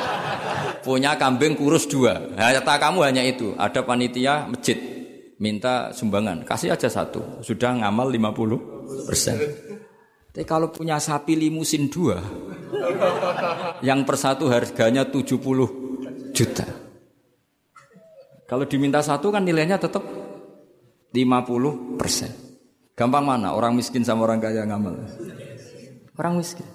punya kambing kurus dua. Nah, kamu hanya itu. Ada panitia masjid minta sumbangan, kasih aja satu. Sudah ngamal 50 persen. Tapi kalau punya sapi limusin dua, yang per satu harganya 70 juta. Kalau diminta satu kan nilainya tetap 50 persen. Gampang mana? Orang miskin sama orang kaya ngamal. Orang miskin.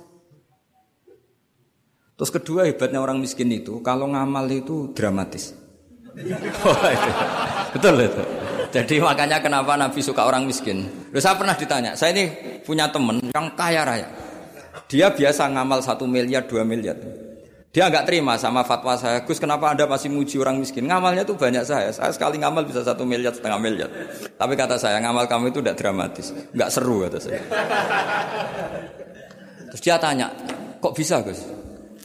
Terus kedua hebatnya orang miskin itu kalau ngamal itu dramatis. oh, itu. Betul itu. Jadi makanya kenapa Nabi suka orang miskin. Loh, saya pernah ditanya, saya ini punya teman yang kaya raya. Dia biasa ngamal satu miliar, dua miliar. Dia nggak terima sama fatwa saya, Gus kenapa anda masih muji orang miskin? Ngamalnya tuh banyak saya, saya sekali ngamal bisa satu miliar, setengah miliar. Tapi kata saya, ngamal kamu itu tidak dramatis, nggak seru kata saya. Terus dia tanya, kok bisa Gus?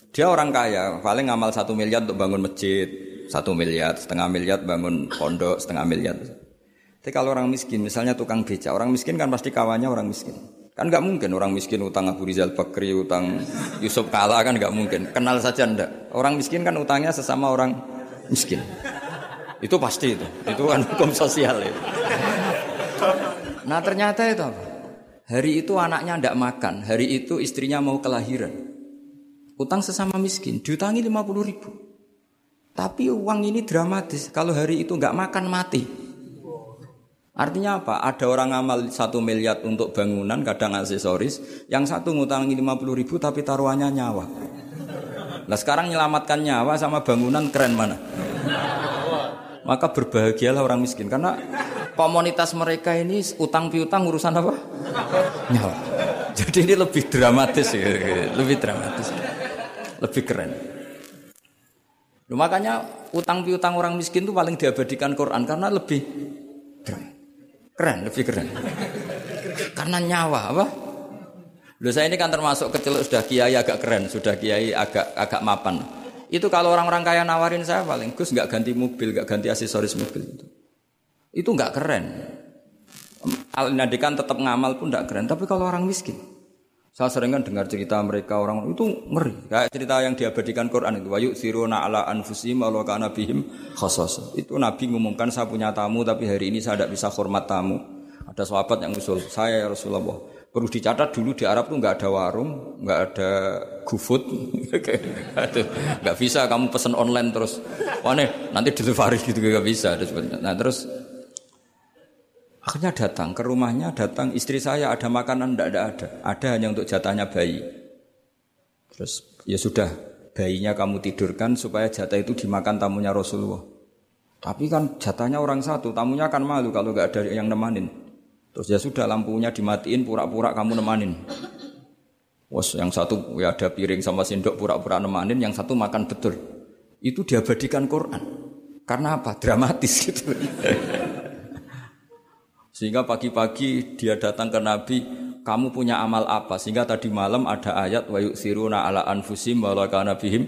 Dia orang kaya, paling ngamal satu miliar untuk bangun masjid, satu miliar, setengah miliar bangun pondok, setengah miliar. Tapi kalau orang miskin, misalnya tukang beca, orang miskin kan pasti kawannya orang miskin. Kan nggak mungkin orang miskin utang Abu Rizal Bakri, utang Yusuf Kala kan nggak mungkin. Kenal saja ndak. Orang miskin kan utangnya sesama orang miskin. Itu pasti itu. Itu kan hukum sosial itu. Nah ternyata itu apa? Hari itu anaknya ndak makan, hari itu istrinya mau kelahiran. Utang sesama miskin, diutangi 50 ribu. Tapi uang ini dramatis. Kalau hari itu nggak makan mati. Artinya apa? Ada orang amal satu miliar untuk bangunan, kadang aksesoris. Yang satu ngutangi 50 ribu tapi taruhannya nyawa. Nah sekarang menyelamatkan nyawa sama bangunan keren mana? Maka berbahagialah orang miskin. Karena komunitas mereka ini utang piutang urusan apa? Nyawa. Jadi ini lebih dramatis ya, lebih dramatis lebih keren. Loh, makanya utang piutang orang miskin itu paling diabadikan Quran karena lebih keren. Keren, lebih keren. karena nyawa apa? Loh saya ini kan termasuk kecil sudah kiai agak keren, sudah kiai agak agak mapan. Itu kalau orang-orang kaya nawarin saya paling Gus nggak ganti mobil, nggak ganti aksesoris mobil itu. Itu nggak keren. Al tetap ngamal pun nggak keren. Tapi kalau orang miskin, saya sering kan dengar cerita mereka orang itu ngeri. Kayak cerita yang diabadikan Quran itu. Wayu siruna ala anfusim walau kana bihim. Itu Nabi ngumumkan saya punya tamu tapi hari ini saya tidak bisa hormat tamu. Ada sahabat yang usul saya ya Rasulullah. Perlu dicatat dulu di Arab tuh nggak ada warung, nggak ada GoFood, nggak bisa kamu pesen online terus. Wah nih, nanti delivery gitu nggak bisa. Nah terus akhirnya datang ke rumahnya, datang istri saya ada makanan nggak ada ada, ada hanya untuk jatahnya bayi. Terus ya sudah bayinya kamu tidurkan supaya jatah itu dimakan tamunya Rasulullah. Tapi kan jatahnya orang satu, tamunya kan malu kalau nggak ada yang nemanin. Terus ya sudah lampunya dimatiin pura-pura kamu nemanin. Was yang satu ya ada piring sama sendok pura-pura nemanin, yang satu makan betul. Itu diabadikan Quran. Karena apa? Dramatis gitu. Sehingga pagi-pagi dia datang ke Nabi, kamu punya amal apa? Sehingga tadi malam ada ayat wa yusiruna ala anfusim wa kana bihim.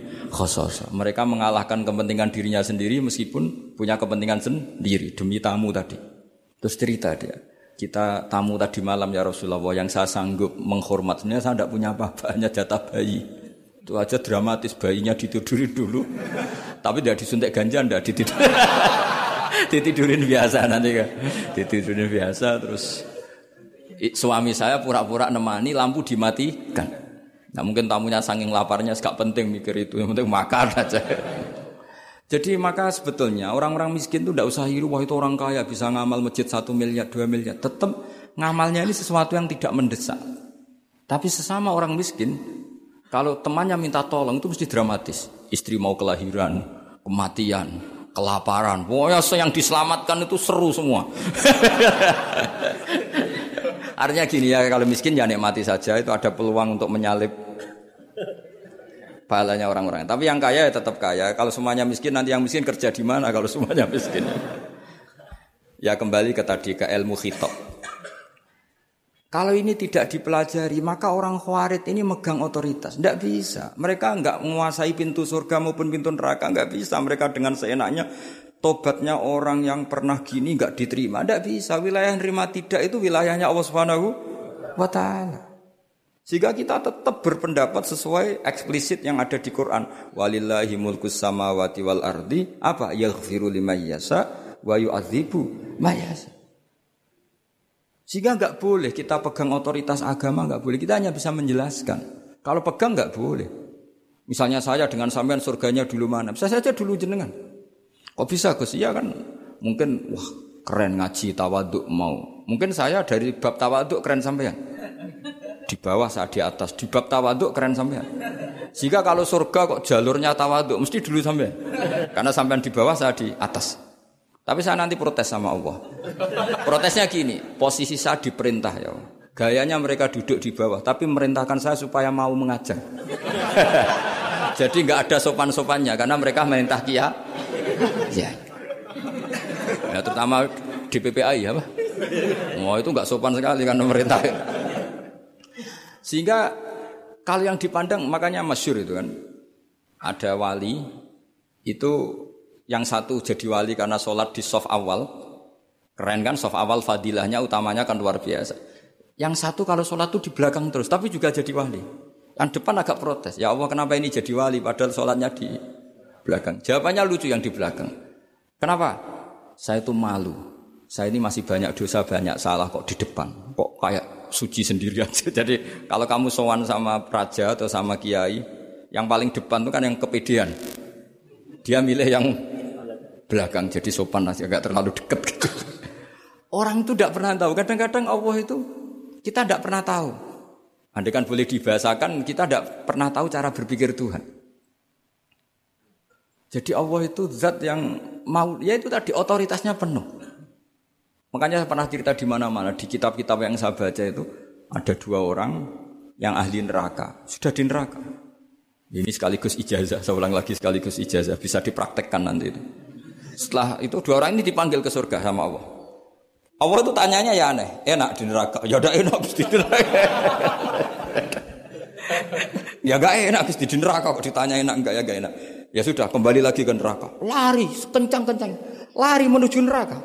Mereka mengalahkan kepentingan dirinya sendiri meskipun punya kepentingan sendiri demi tamu tadi. Terus cerita dia. Kita tamu tadi malam ya Rasulullah yang saya sanggup menghormat sebenarnya saya tidak punya apa-apa hanya jatah bayi. Itu aja dramatis bayinya ditidurin dulu. Tapi tidak disuntik ganja tidak ditidurin. ditidurin biasa nanti kan. Ditidurin biasa terus suami saya pura-pura nemani lampu dimatikan. Nah mungkin tamunya saking laparnya gak penting mikir itu, yang penting makan aja. Jadi maka sebetulnya orang-orang miskin itu tidak usah hiru, wah itu orang kaya bisa ngamal masjid satu miliar, dua miliar. Tetap ngamalnya ini sesuatu yang tidak mendesak. Tapi sesama orang miskin, kalau temannya minta tolong itu mesti dramatis. Istri mau kelahiran, kematian, kelaparan. Pokoknya yang diselamatkan itu seru semua. Artinya gini ya, kalau miskin ya nikmati saja, itu ada peluang untuk menyalip pahalanya orang-orang. Tapi yang kaya ya tetap kaya. Kalau semuanya miskin nanti yang miskin kerja di mana kalau semuanya miskin? Ya kembali ke tadi ke ilmu khitab. Kalau ini tidak dipelajari, maka orang khawarid ini megang otoritas. Tidak bisa. Mereka nggak menguasai pintu surga maupun pintu neraka. Nggak bisa. Mereka dengan seenaknya tobatnya orang yang pernah gini nggak diterima. Tidak bisa. Wilayah nerima tidak itu wilayahnya Allah Subhanahu wa Ta'ala. Sehingga kita tetap berpendapat sesuai eksplisit yang ada di Quran. Walillahi mulkus samawati wal ardi. Apa? Yaghfiru liman yasa wa yu'adzibu mayasa. Sehingga nggak boleh kita pegang otoritas agama nggak boleh. Kita hanya bisa menjelaskan. Kalau pegang nggak boleh. Misalnya saya dengan sampean surganya dulu mana? Bisa saja dulu jenengan. Kok bisa Gus? Iya kan mungkin wah keren ngaji tawaduk mau. Mungkin saya dari bab tawaduk keren sampean di bawah saya di atas. Di bab tawaduk keren sampean. Jika kalau surga kok jalurnya tawaduk mesti dulu sampean. Karena sampean di bawah saya di atas. Tapi saya nanti protes sama Allah. Protesnya gini, posisi saya diperintah ya Gayanya mereka duduk di bawah, tapi merintahkan saya supaya mau mengajar. Jadi nggak ada sopan-sopannya karena mereka merintah kia. Ya. ya terutama di PPI ya, Oh itu nggak sopan sekali karena merintah. Sehingga kalau yang dipandang makanya masyur itu kan. Ada wali itu yang satu jadi wali karena sholat di soft awal. Keren kan soft awal fadilahnya utamanya kan luar biasa. Yang satu kalau sholat itu di belakang terus tapi juga jadi wali. Yang depan agak protes. Ya Allah kenapa ini jadi wali padahal sholatnya di belakang. Jawabannya lucu yang di belakang. Kenapa? Saya itu malu. Saya ini masih banyak dosa, banyak salah kok di depan. Kok kayak suci sendiri aja. Jadi kalau kamu sowan sama raja atau sama kiai, yang paling depan itu kan yang kepedean. Dia milih yang belakang jadi sopan aja, agak terlalu dekat gitu. Orang itu tidak pernah tahu. Kadang-kadang Allah itu kita tidak pernah tahu. Andai kan boleh dibahasakan, kita tidak pernah tahu cara berpikir Tuhan. Jadi Allah itu zat yang mau, ya itu tadi otoritasnya penuh. Makanya saya pernah cerita di mana-mana di kitab-kitab yang saya baca itu ada dua orang yang ahli neraka sudah di neraka. Ini sekaligus ijazah, saya ulang lagi sekaligus ijazah bisa dipraktekkan nanti itu. Setelah itu dua orang ini dipanggil ke surga sama Allah. Allah itu tanyanya ya aneh, enak di neraka. Ya udah enak di neraka. ya gak enak di neraka kok ditanya enak enggak ya gak enak. Ya sudah kembali lagi ke neraka. Lari kencang-kencang. Lari menuju neraka.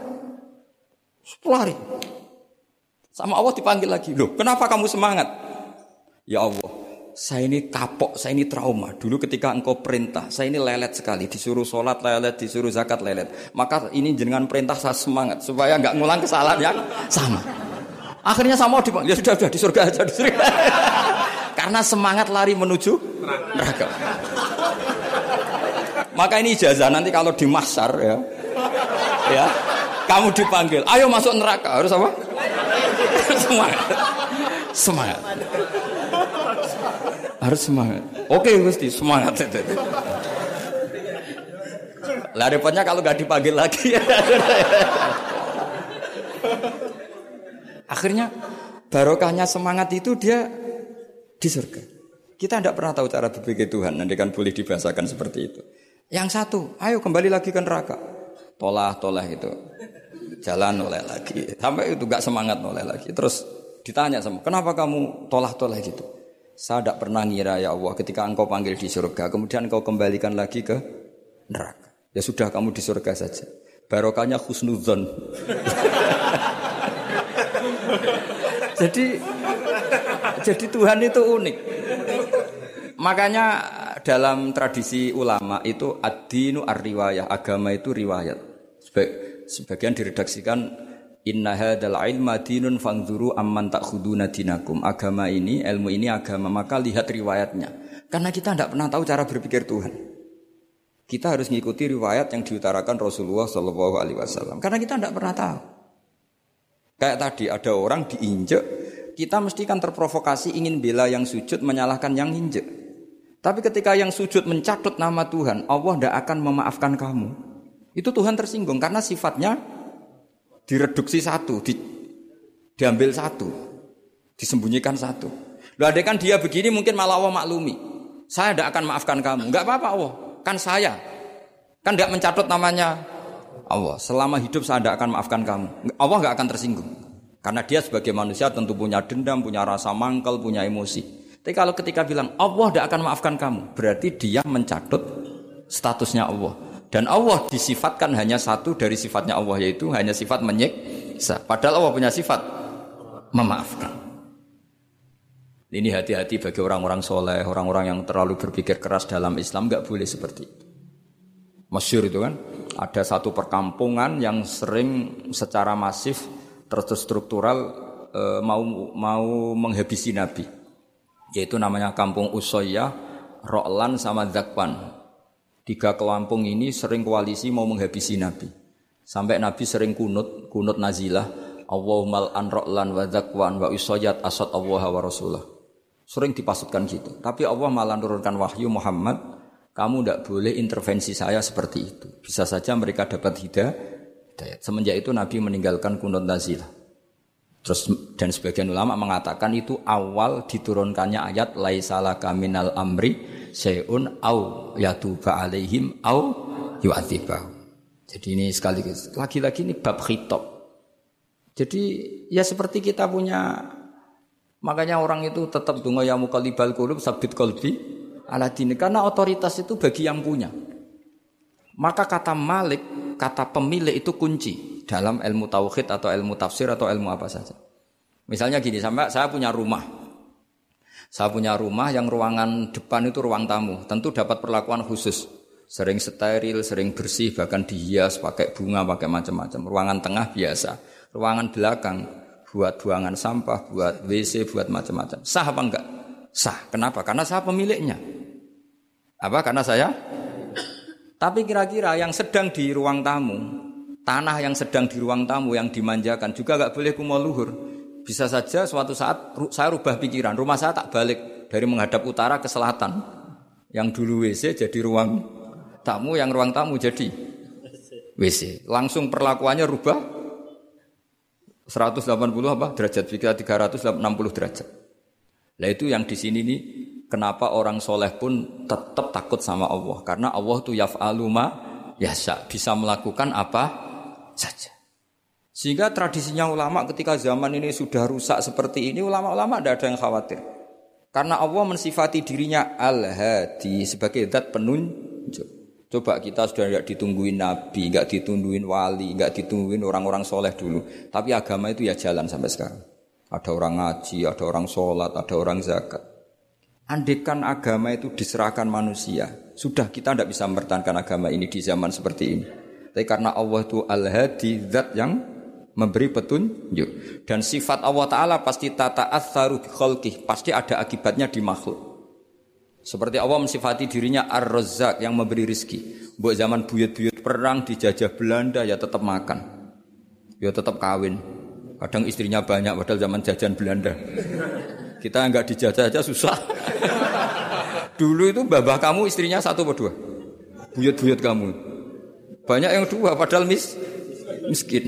Lari. Sama Allah dipanggil lagi. Loh, kenapa kamu semangat? Ya Allah, saya ini kapok, saya ini trauma. Dulu ketika engkau perintah, saya ini lelet sekali. Disuruh sholat lelet, disuruh zakat lelet. Maka ini jenengan perintah saya semangat. Supaya nggak ngulang kesalahan yang sama. Akhirnya sama dipanggil, ya sudah sudah di surga aja di surga. Karena semangat lari menuju neraka. Maka ini ijazah nanti kalau di masar ya, ya kamu dipanggil, ayo masuk neraka harus apa? semangat, semangat, harus semangat. Oke Gusti, semangat. Lah repotnya kalau nggak dipanggil lagi. Akhirnya barokahnya semangat itu dia di surga. Kita tidak pernah tahu cara berpikir Tuhan, nanti kan boleh dibahasakan seperti itu. Yang satu, ayo kembali lagi ke neraka. Tolah, tolah itu. Jalan oleh lagi. Sampai itu gak semangat oleh lagi. Terus ditanya sama, kenapa kamu tolah, tolah gitu? Saya tidak pernah ngira ya Allah ketika engkau panggil di surga, kemudian engkau kembalikan lagi ke neraka. Ya sudah kamu di surga saja. Barokahnya khusnudzon. jadi jadi Tuhan itu unik. Makanya dalam tradisi ulama itu ad-dinu ar-riwayah, agama itu riwayat. Sebagian diredaksikan inna hadzal ilma dinun fanzuru amman ta'khuduna dinakum. Agama ini, ilmu ini agama, maka lihat riwayatnya. Karena kita tidak pernah tahu cara berpikir Tuhan. Kita harus mengikuti riwayat yang diutarakan Rasulullah Wasallam. Karena kita tidak pernah tahu. Kayak tadi ada orang diinjek, kita mesti kan terprovokasi ingin bela yang sujud menyalahkan yang injek. Tapi ketika yang sujud mencatut nama Tuhan, Allah tidak akan memaafkan kamu. Itu Tuhan tersinggung karena sifatnya direduksi satu, di, diambil satu, disembunyikan satu. Loh ada kan dia begini mungkin malah Allah maklumi. Saya tidak akan maafkan kamu. Enggak apa-apa Allah. Kan saya. Kan tidak mencatat namanya Allah. Selama hidup saya tidak akan maafkan kamu. Allah nggak akan tersinggung. Karena dia sebagai manusia tentu punya dendam, punya rasa mangkel, punya emosi. Tapi kalau ketika bilang Allah tidak akan maafkan kamu, berarti dia mencatut statusnya Allah. Dan Allah disifatkan hanya satu dari sifatnya Allah yaitu hanya sifat menyiksa. Padahal Allah punya sifat memaafkan. Ini hati-hati bagi orang-orang soleh, orang-orang yang terlalu berpikir keras dalam Islam nggak boleh seperti itu. Masyur itu kan, ada satu perkampungan yang sering secara masif terstruktural e, mau mau menghabisi Nabi, yaitu namanya Kampung Usoya, Roklan sama Zakwan. Tiga kampung ini sering koalisi mau menghabisi Nabi. Sampai Nabi sering kunut, kunut nazilah, Allahumma an Roklan wa Zakwan wa Usoyat asad Allah wa Rasulah. Sering dipasutkan gitu. Tapi Allah malah turunkan wahyu Muhammad, kamu tidak boleh intervensi saya seperti itu. Bisa saja mereka dapat hidayah. Semenjak itu Nabi meninggalkan kunut nazilah. Terus dan sebagian ulama mengatakan itu awal diturunkannya ayat laisala kaminal amri seun au yatuba alaihim au yu'adzibah. Jadi ini sekali lagi-lagi ini bab khitab. Jadi ya seperti kita punya Makanya orang itu tetap dungo ya mukalibal kulub sabit kolbi ala dini. Karena otoritas itu bagi yang punya. Maka kata malik, kata pemilik itu kunci dalam ilmu tauhid atau ilmu tafsir atau ilmu apa saja. Misalnya gini, sampai saya punya rumah. Saya punya rumah yang ruangan depan itu ruang tamu. Tentu dapat perlakuan khusus. Sering steril, sering bersih, bahkan dihias pakai bunga, pakai macam-macam. Ruangan tengah biasa. Ruangan belakang buat buangan sampah, buat WC, buat macam-macam. Sah apa enggak? Sah. Kenapa? Karena saya pemiliknya. Apa? Karena saya? Tapi kira-kira yang sedang di ruang tamu, tanah yang sedang di ruang tamu yang dimanjakan juga enggak boleh kumol luhur. Bisa saja suatu saat saya rubah pikiran, rumah saya tak balik dari menghadap utara ke selatan. Yang dulu WC jadi ruang tamu, yang ruang tamu jadi WC. Langsung perlakuannya rubah 180 apa derajat jika 360 derajat. Nah itu yang di sini nih kenapa orang soleh pun tetap takut sama Allah karena Allah tuh yaf'alu ma yasa bisa melakukan apa saja. Sehingga tradisinya ulama ketika zaman ini sudah rusak seperti ini ulama-ulama tidak ada yang khawatir. Karena Allah mensifati dirinya al-hadi sebagai zat penunjuk. Coba kita sudah tidak ditungguin nabi, nggak ditungguin wali, nggak ditungguin orang-orang soleh dulu. Tapi agama itu ya jalan sampai sekarang. Ada orang ngaji, ada orang sholat, ada orang zakat. Andekan agama itu diserahkan manusia, sudah kita tidak bisa mempertahankan agama ini di zaman seperti ini. Tapi karena Allah itu al-hadi, zat yang memberi petunjuk dan sifat Allah taala pasti tata atharu khalqih pasti ada akibatnya di makhluk seperti Allah mensifati dirinya Ar-Razzaq yang memberi rizki. Buat zaman buyut-buyut perang dijajah Belanda ya tetap makan. Ya tetap kawin. Kadang istrinya banyak padahal zaman jajan Belanda. Kita nggak dijajah aja susah. Dulu itu babah kamu istrinya satu atau dua? Buyut-buyut kamu. Banyak yang dua padahal mis miskin.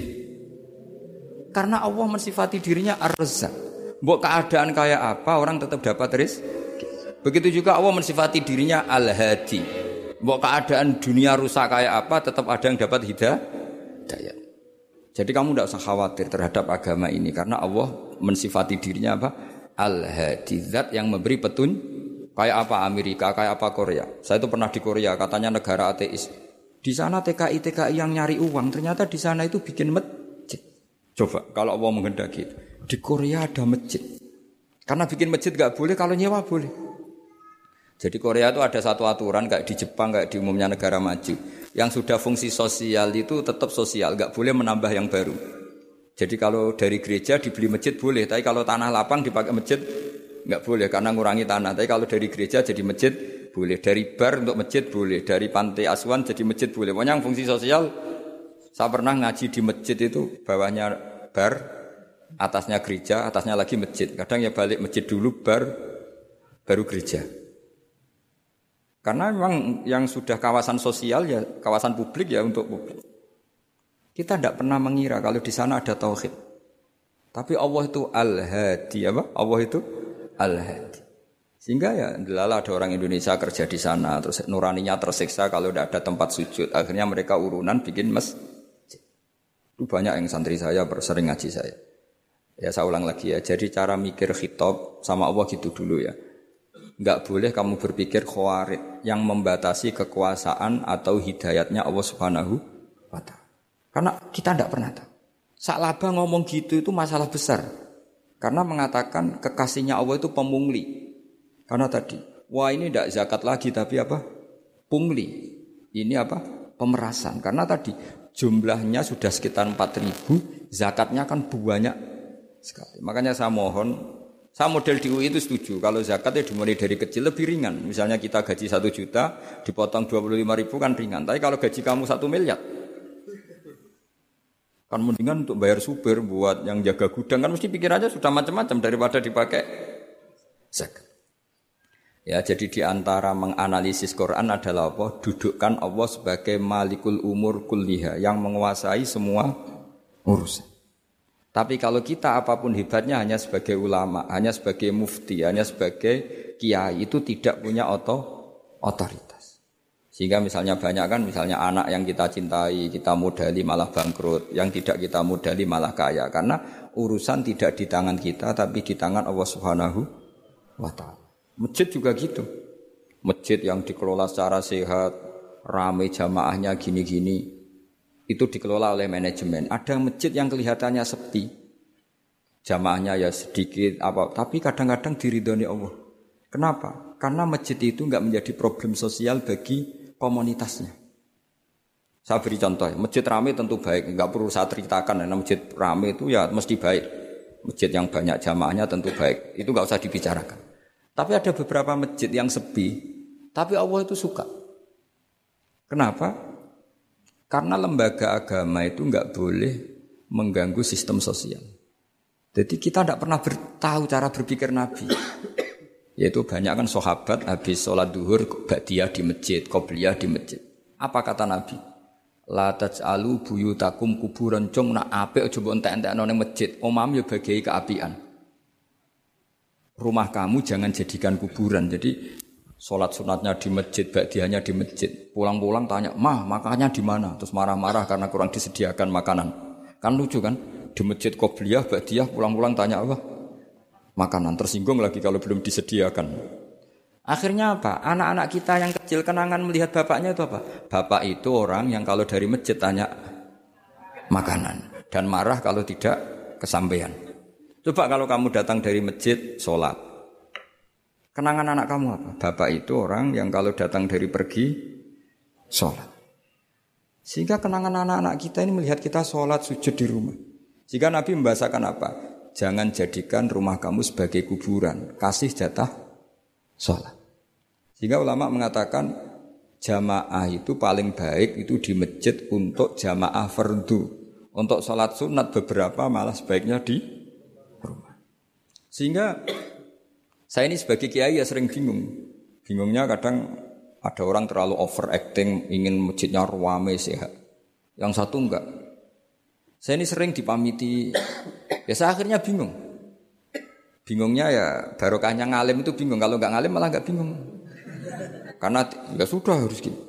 Karena Allah mensifati dirinya ar-razzaq. Buat keadaan kayak apa orang tetap dapat rizki. Begitu juga Allah mensifati dirinya al-hadi. Buat keadaan dunia rusak kayak apa tetap ada yang dapat hidayah. Jadi kamu tidak usah khawatir terhadap agama ini karena Allah mensifati dirinya apa? Al-hadi, yang memberi petun kayak apa Amerika, kayak apa Korea. Saya itu pernah di Korea, katanya negara ateis. Di sana TKI TKI yang nyari uang, ternyata di sana itu bikin masjid. Coba kalau Allah menghendaki Di Korea ada masjid. Karena bikin masjid gak boleh, kalau nyewa boleh. Jadi Korea itu ada satu aturan kayak di Jepang, kayak di umumnya negara maju. Yang sudah fungsi sosial itu tetap sosial, gak boleh menambah yang baru. Jadi kalau dari gereja dibeli masjid boleh, tapi kalau tanah lapang dipakai masjid nggak boleh karena ngurangi tanah. Tapi kalau dari gereja jadi masjid boleh, dari bar untuk masjid boleh, dari pantai asuhan jadi masjid boleh. Pokoknya yang fungsi sosial saya pernah ngaji di masjid itu bawahnya bar, atasnya gereja, atasnya lagi masjid. Kadang ya balik masjid dulu bar, baru gereja. Karena memang yang sudah kawasan sosial ya kawasan publik ya untuk publik. Kita tidak pernah mengira kalau di sana ada tauhid. Tapi Allah itu al-hadi apa? Allah itu al-hadi. Sehingga ya lala ada orang Indonesia kerja di sana terus nuraninya tersiksa kalau tidak ada tempat sujud. Akhirnya mereka urunan bikin masjid. Itu banyak yang santri saya bersering ngaji saya. Ya saya ulang lagi ya. Jadi cara mikir khitab sama Allah gitu dulu ya. Enggak boleh kamu berpikir khawarid yang membatasi kekuasaan atau hidayatnya Allah Subhanahu wa taala. Karena kita tidak pernah tahu. Saklaba ngomong gitu itu masalah besar. Karena mengatakan kekasihnya Allah itu pemungli. Karena tadi, wah ini tidak zakat lagi tapi apa? Pungli. Ini apa? Pemerasan. Karena tadi jumlahnya sudah sekitar 4000, zakatnya kan banyak sekali. Makanya saya mohon, saya model di UI itu setuju. Kalau zakatnya dimulai dari kecil lebih ringan. Misalnya kita gaji satu juta, dipotong 25 ribu kan ringan. Tapi kalau gaji kamu satu miliar, kan mendingan untuk bayar supir buat yang jaga gudang kan mesti pikir aja sudah macam-macam daripada dipakai zakat. Ya, jadi di antara menganalisis Quran adalah apa? Dudukkan Allah sebagai malikul umur kulliha yang menguasai semua urusan. Tapi kalau kita apa pun hebatnya hanya sebagai ulama, hanya sebagai mufti, hanya sebagai kiai itu tidak punya oto, otoritas. Sehingga misalnya banyak kan misalnya anak yang kita cintai, kita modali malah bangkrut, yang tidak kita modali malah kaya karena urusan tidak di tangan kita tapi di tangan Allah Subhanahu wa taala. Masjid juga gitu. Masjid yang dikelola secara sehat, ramai jamaahnya gini-gini, itu dikelola oleh manajemen. Ada masjid yang kelihatannya sepi, jamaahnya ya sedikit, apa, tapi kadang-kadang diridhoni Allah. Kenapa? Karena masjid itu nggak menjadi problem sosial bagi komunitasnya. Saya beri contoh, masjid ramai tentu baik, nggak perlu saya ceritakan, karena masjid ramai itu ya mesti baik. Masjid yang banyak jamaahnya tentu baik, itu nggak usah dibicarakan. Tapi ada beberapa masjid yang sepi, tapi Allah itu suka. Kenapa? Karena lembaga agama itu nggak boleh mengganggu sistem sosial. Jadi kita tidak pernah tahu cara berpikir Nabi. Yaitu banyak kan sahabat habis sholat duhur dia di masjid, qobliyah di masjid. Apa kata Nabi? La taj'alu buyutakum kuburan cung nak apik aja mbok entek-entekno masjid. Omam ya bagai keapian rumah kamu jangan jadikan kuburan. Jadi sholat sunatnya di masjid, bakdianya di masjid. Pulang-pulang tanya, mah makannya di mana? Terus marah-marah karena kurang disediakan makanan. Kan lucu kan? Di masjid Qobliyah, bakdiah, pulang-pulang tanya apa? Makanan. Tersinggung lagi kalau belum disediakan. Akhirnya apa? Anak-anak kita yang kecil kenangan melihat bapaknya itu apa? Bapak itu orang yang kalau dari masjid tanya makanan. Dan marah kalau tidak kesampaian. Coba kalau kamu datang dari masjid, sholat. Kenangan anak kamu apa? Bapak itu orang yang kalau datang dari pergi, sholat. Sehingga kenangan anak-anak kita ini melihat kita sholat sujud di rumah. Jika Nabi membahasakan apa? Jangan jadikan rumah kamu sebagai kuburan. Kasih jatah sholat. Sehingga ulama mengatakan jamaah itu paling baik itu di masjid untuk jamaah fardu. Untuk sholat sunat beberapa malah sebaiknya di. Sehingga saya ini sebagai kiai ya sering bingung. Bingungnya kadang ada orang terlalu overacting ingin masjidnya ruame sehat. Yang satu enggak. Saya ini sering dipamiti. Ya saya akhirnya bingung. Bingungnya ya barokahnya ngalim itu bingung. Kalau enggak ngalim malah enggak bingung. Karena ya sudah harus gitu.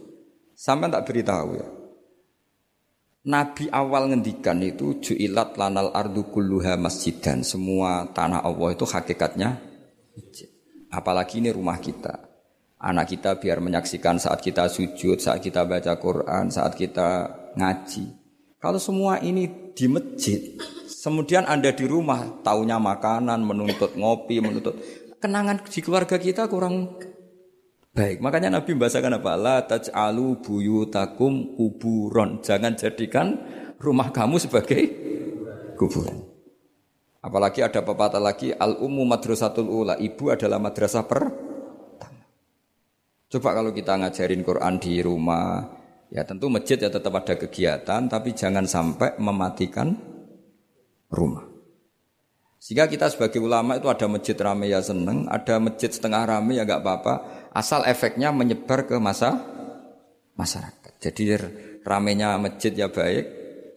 Sampai tak beritahu ya. Nabi awal ngendikan itu ju'ilat lanal ardu kulluha masjidan. Semua tanah Allah itu hakikatnya. Apalagi ini rumah kita. Anak kita biar menyaksikan saat kita sujud, saat kita baca Quran, saat kita ngaji. Kalau semua ini di masjid, kemudian Anda di rumah, taunya makanan, menuntut ngopi, menuntut kenangan di keluarga kita kurang baik. Makanya Nabi membahasakan apa? La taj'alu buyutakum kuburon. Jangan jadikan rumah kamu sebagai kuburan. Apalagi ada pepatah lagi al ummu madrasatul ula. Ibu adalah madrasah pertama. Coba kalau kita ngajarin Quran di rumah, ya tentu masjid ya tetap ada kegiatan, tapi jangan sampai mematikan rumah. Sehingga kita sebagai ulama itu ada masjid rame ya seneng, ada masjid setengah rame ya nggak apa-apa, asal efeknya menyebar ke masa masyarakat. Jadi ramenya masjid ya baik,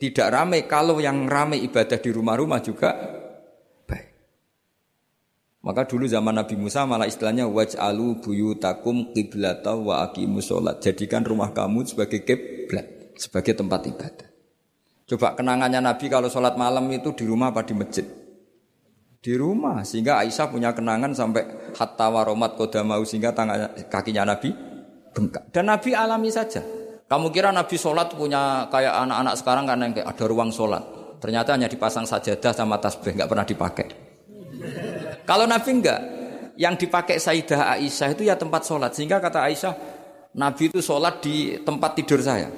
tidak rame kalau yang rame ibadah di rumah-rumah juga baik. Maka dulu zaman Nabi Musa malah istilahnya waj'alu buyutakum qiblata wa aqimus sholat. Jadikan rumah kamu sebagai kiblat, sebagai tempat ibadah. Coba kenangannya Nabi kalau sholat malam itu di rumah apa di masjid? Di rumah sehingga Aisyah punya kenangan sampai hatta waromat kodamau sehingga tangan kakinya Nabi bengkak. Dan Nabi alami saja. Kamu kira Nabi sholat punya kayak anak-anak sekarang kan yang kayak ada ruang sholat. Ternyata hanya dipasang sajadah sama tasbih nggak pernah dipakai. Kalau Nabi enggak yang dipakai Sayyidah Aisyah itu ya tempat sholat. Sehingga kata Aisyah Nabi itu sholat di tempat tidur saya.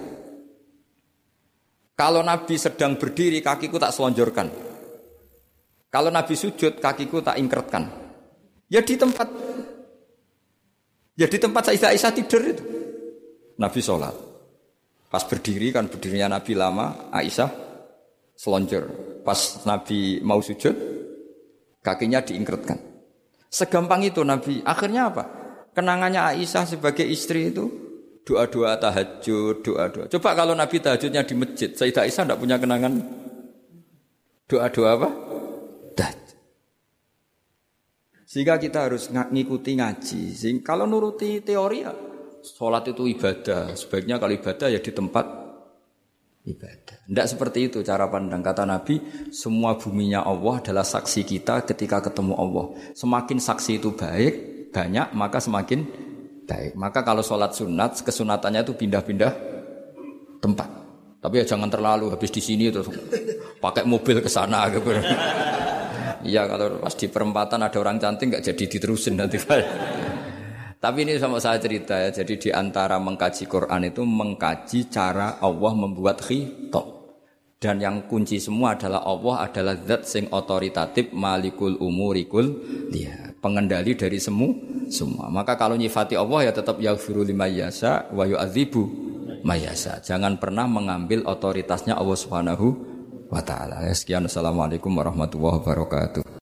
Kalau Nabi sedang berdiri kakiku tak selonjorkan kalau Nabi sujud, kakiku tak ingkretkan. Ya di tempat Ya di tempat Sayyidah Aisyah tidur itu. Nabi sholat. Pas berdiri kan berdirinya Nabi lama, Aisyah selonjor. Pas Nabi mau sujud, kakinya diingkretkan. Segampang itu Nabi. Akhirnya apa? Kenangannya Aisyah sebagai istri itu doa-doa tahajud, doa-doa. Coba kalau Nabi tahajudnya di masjid, Sayyidah Aisyah tidak punya kenangan doa-doa apa? Sehingga kita harus ngikuti ngaji. Sehingga kalau nuruti teori ya sholat itu ibadah. Sebaiknya kalau ibadah ya di tempat ibadah. Tidak seperti itu cara pandang kata Nabi. Semua buminya Allah adalah saksi kita ketika ketemu Allah. Semakin saksi itu baik, banyak maka semakin baik. Maka kalau sholat sunat, kesunatannya itu pindah-pindah tempat. Tapi ya jangan terlalu habis di sini terus pakai mobil ke sana gitu. Iya kalau pas di perempatan ada orang cantik nggak jadi diterusin nanti. Tapi ini sama saya cerita ya. Jadi di antara mengkaji Quran itu mengkaji cara Allah membuat khitab. Dan yang kunci semua adalah Allah adalah zat sing otoritatif malikul umurikul dia pengendali dari semu semua. Maka kalau nyifati Allah ya tetap yaghfiru lima yasa wa yu'adzibu mayasa. Jangan pernah mengambil otoritasnya Allah Subhanahu wa taala. Sekian assalamualaikum warahmatullahi wabarakatuh.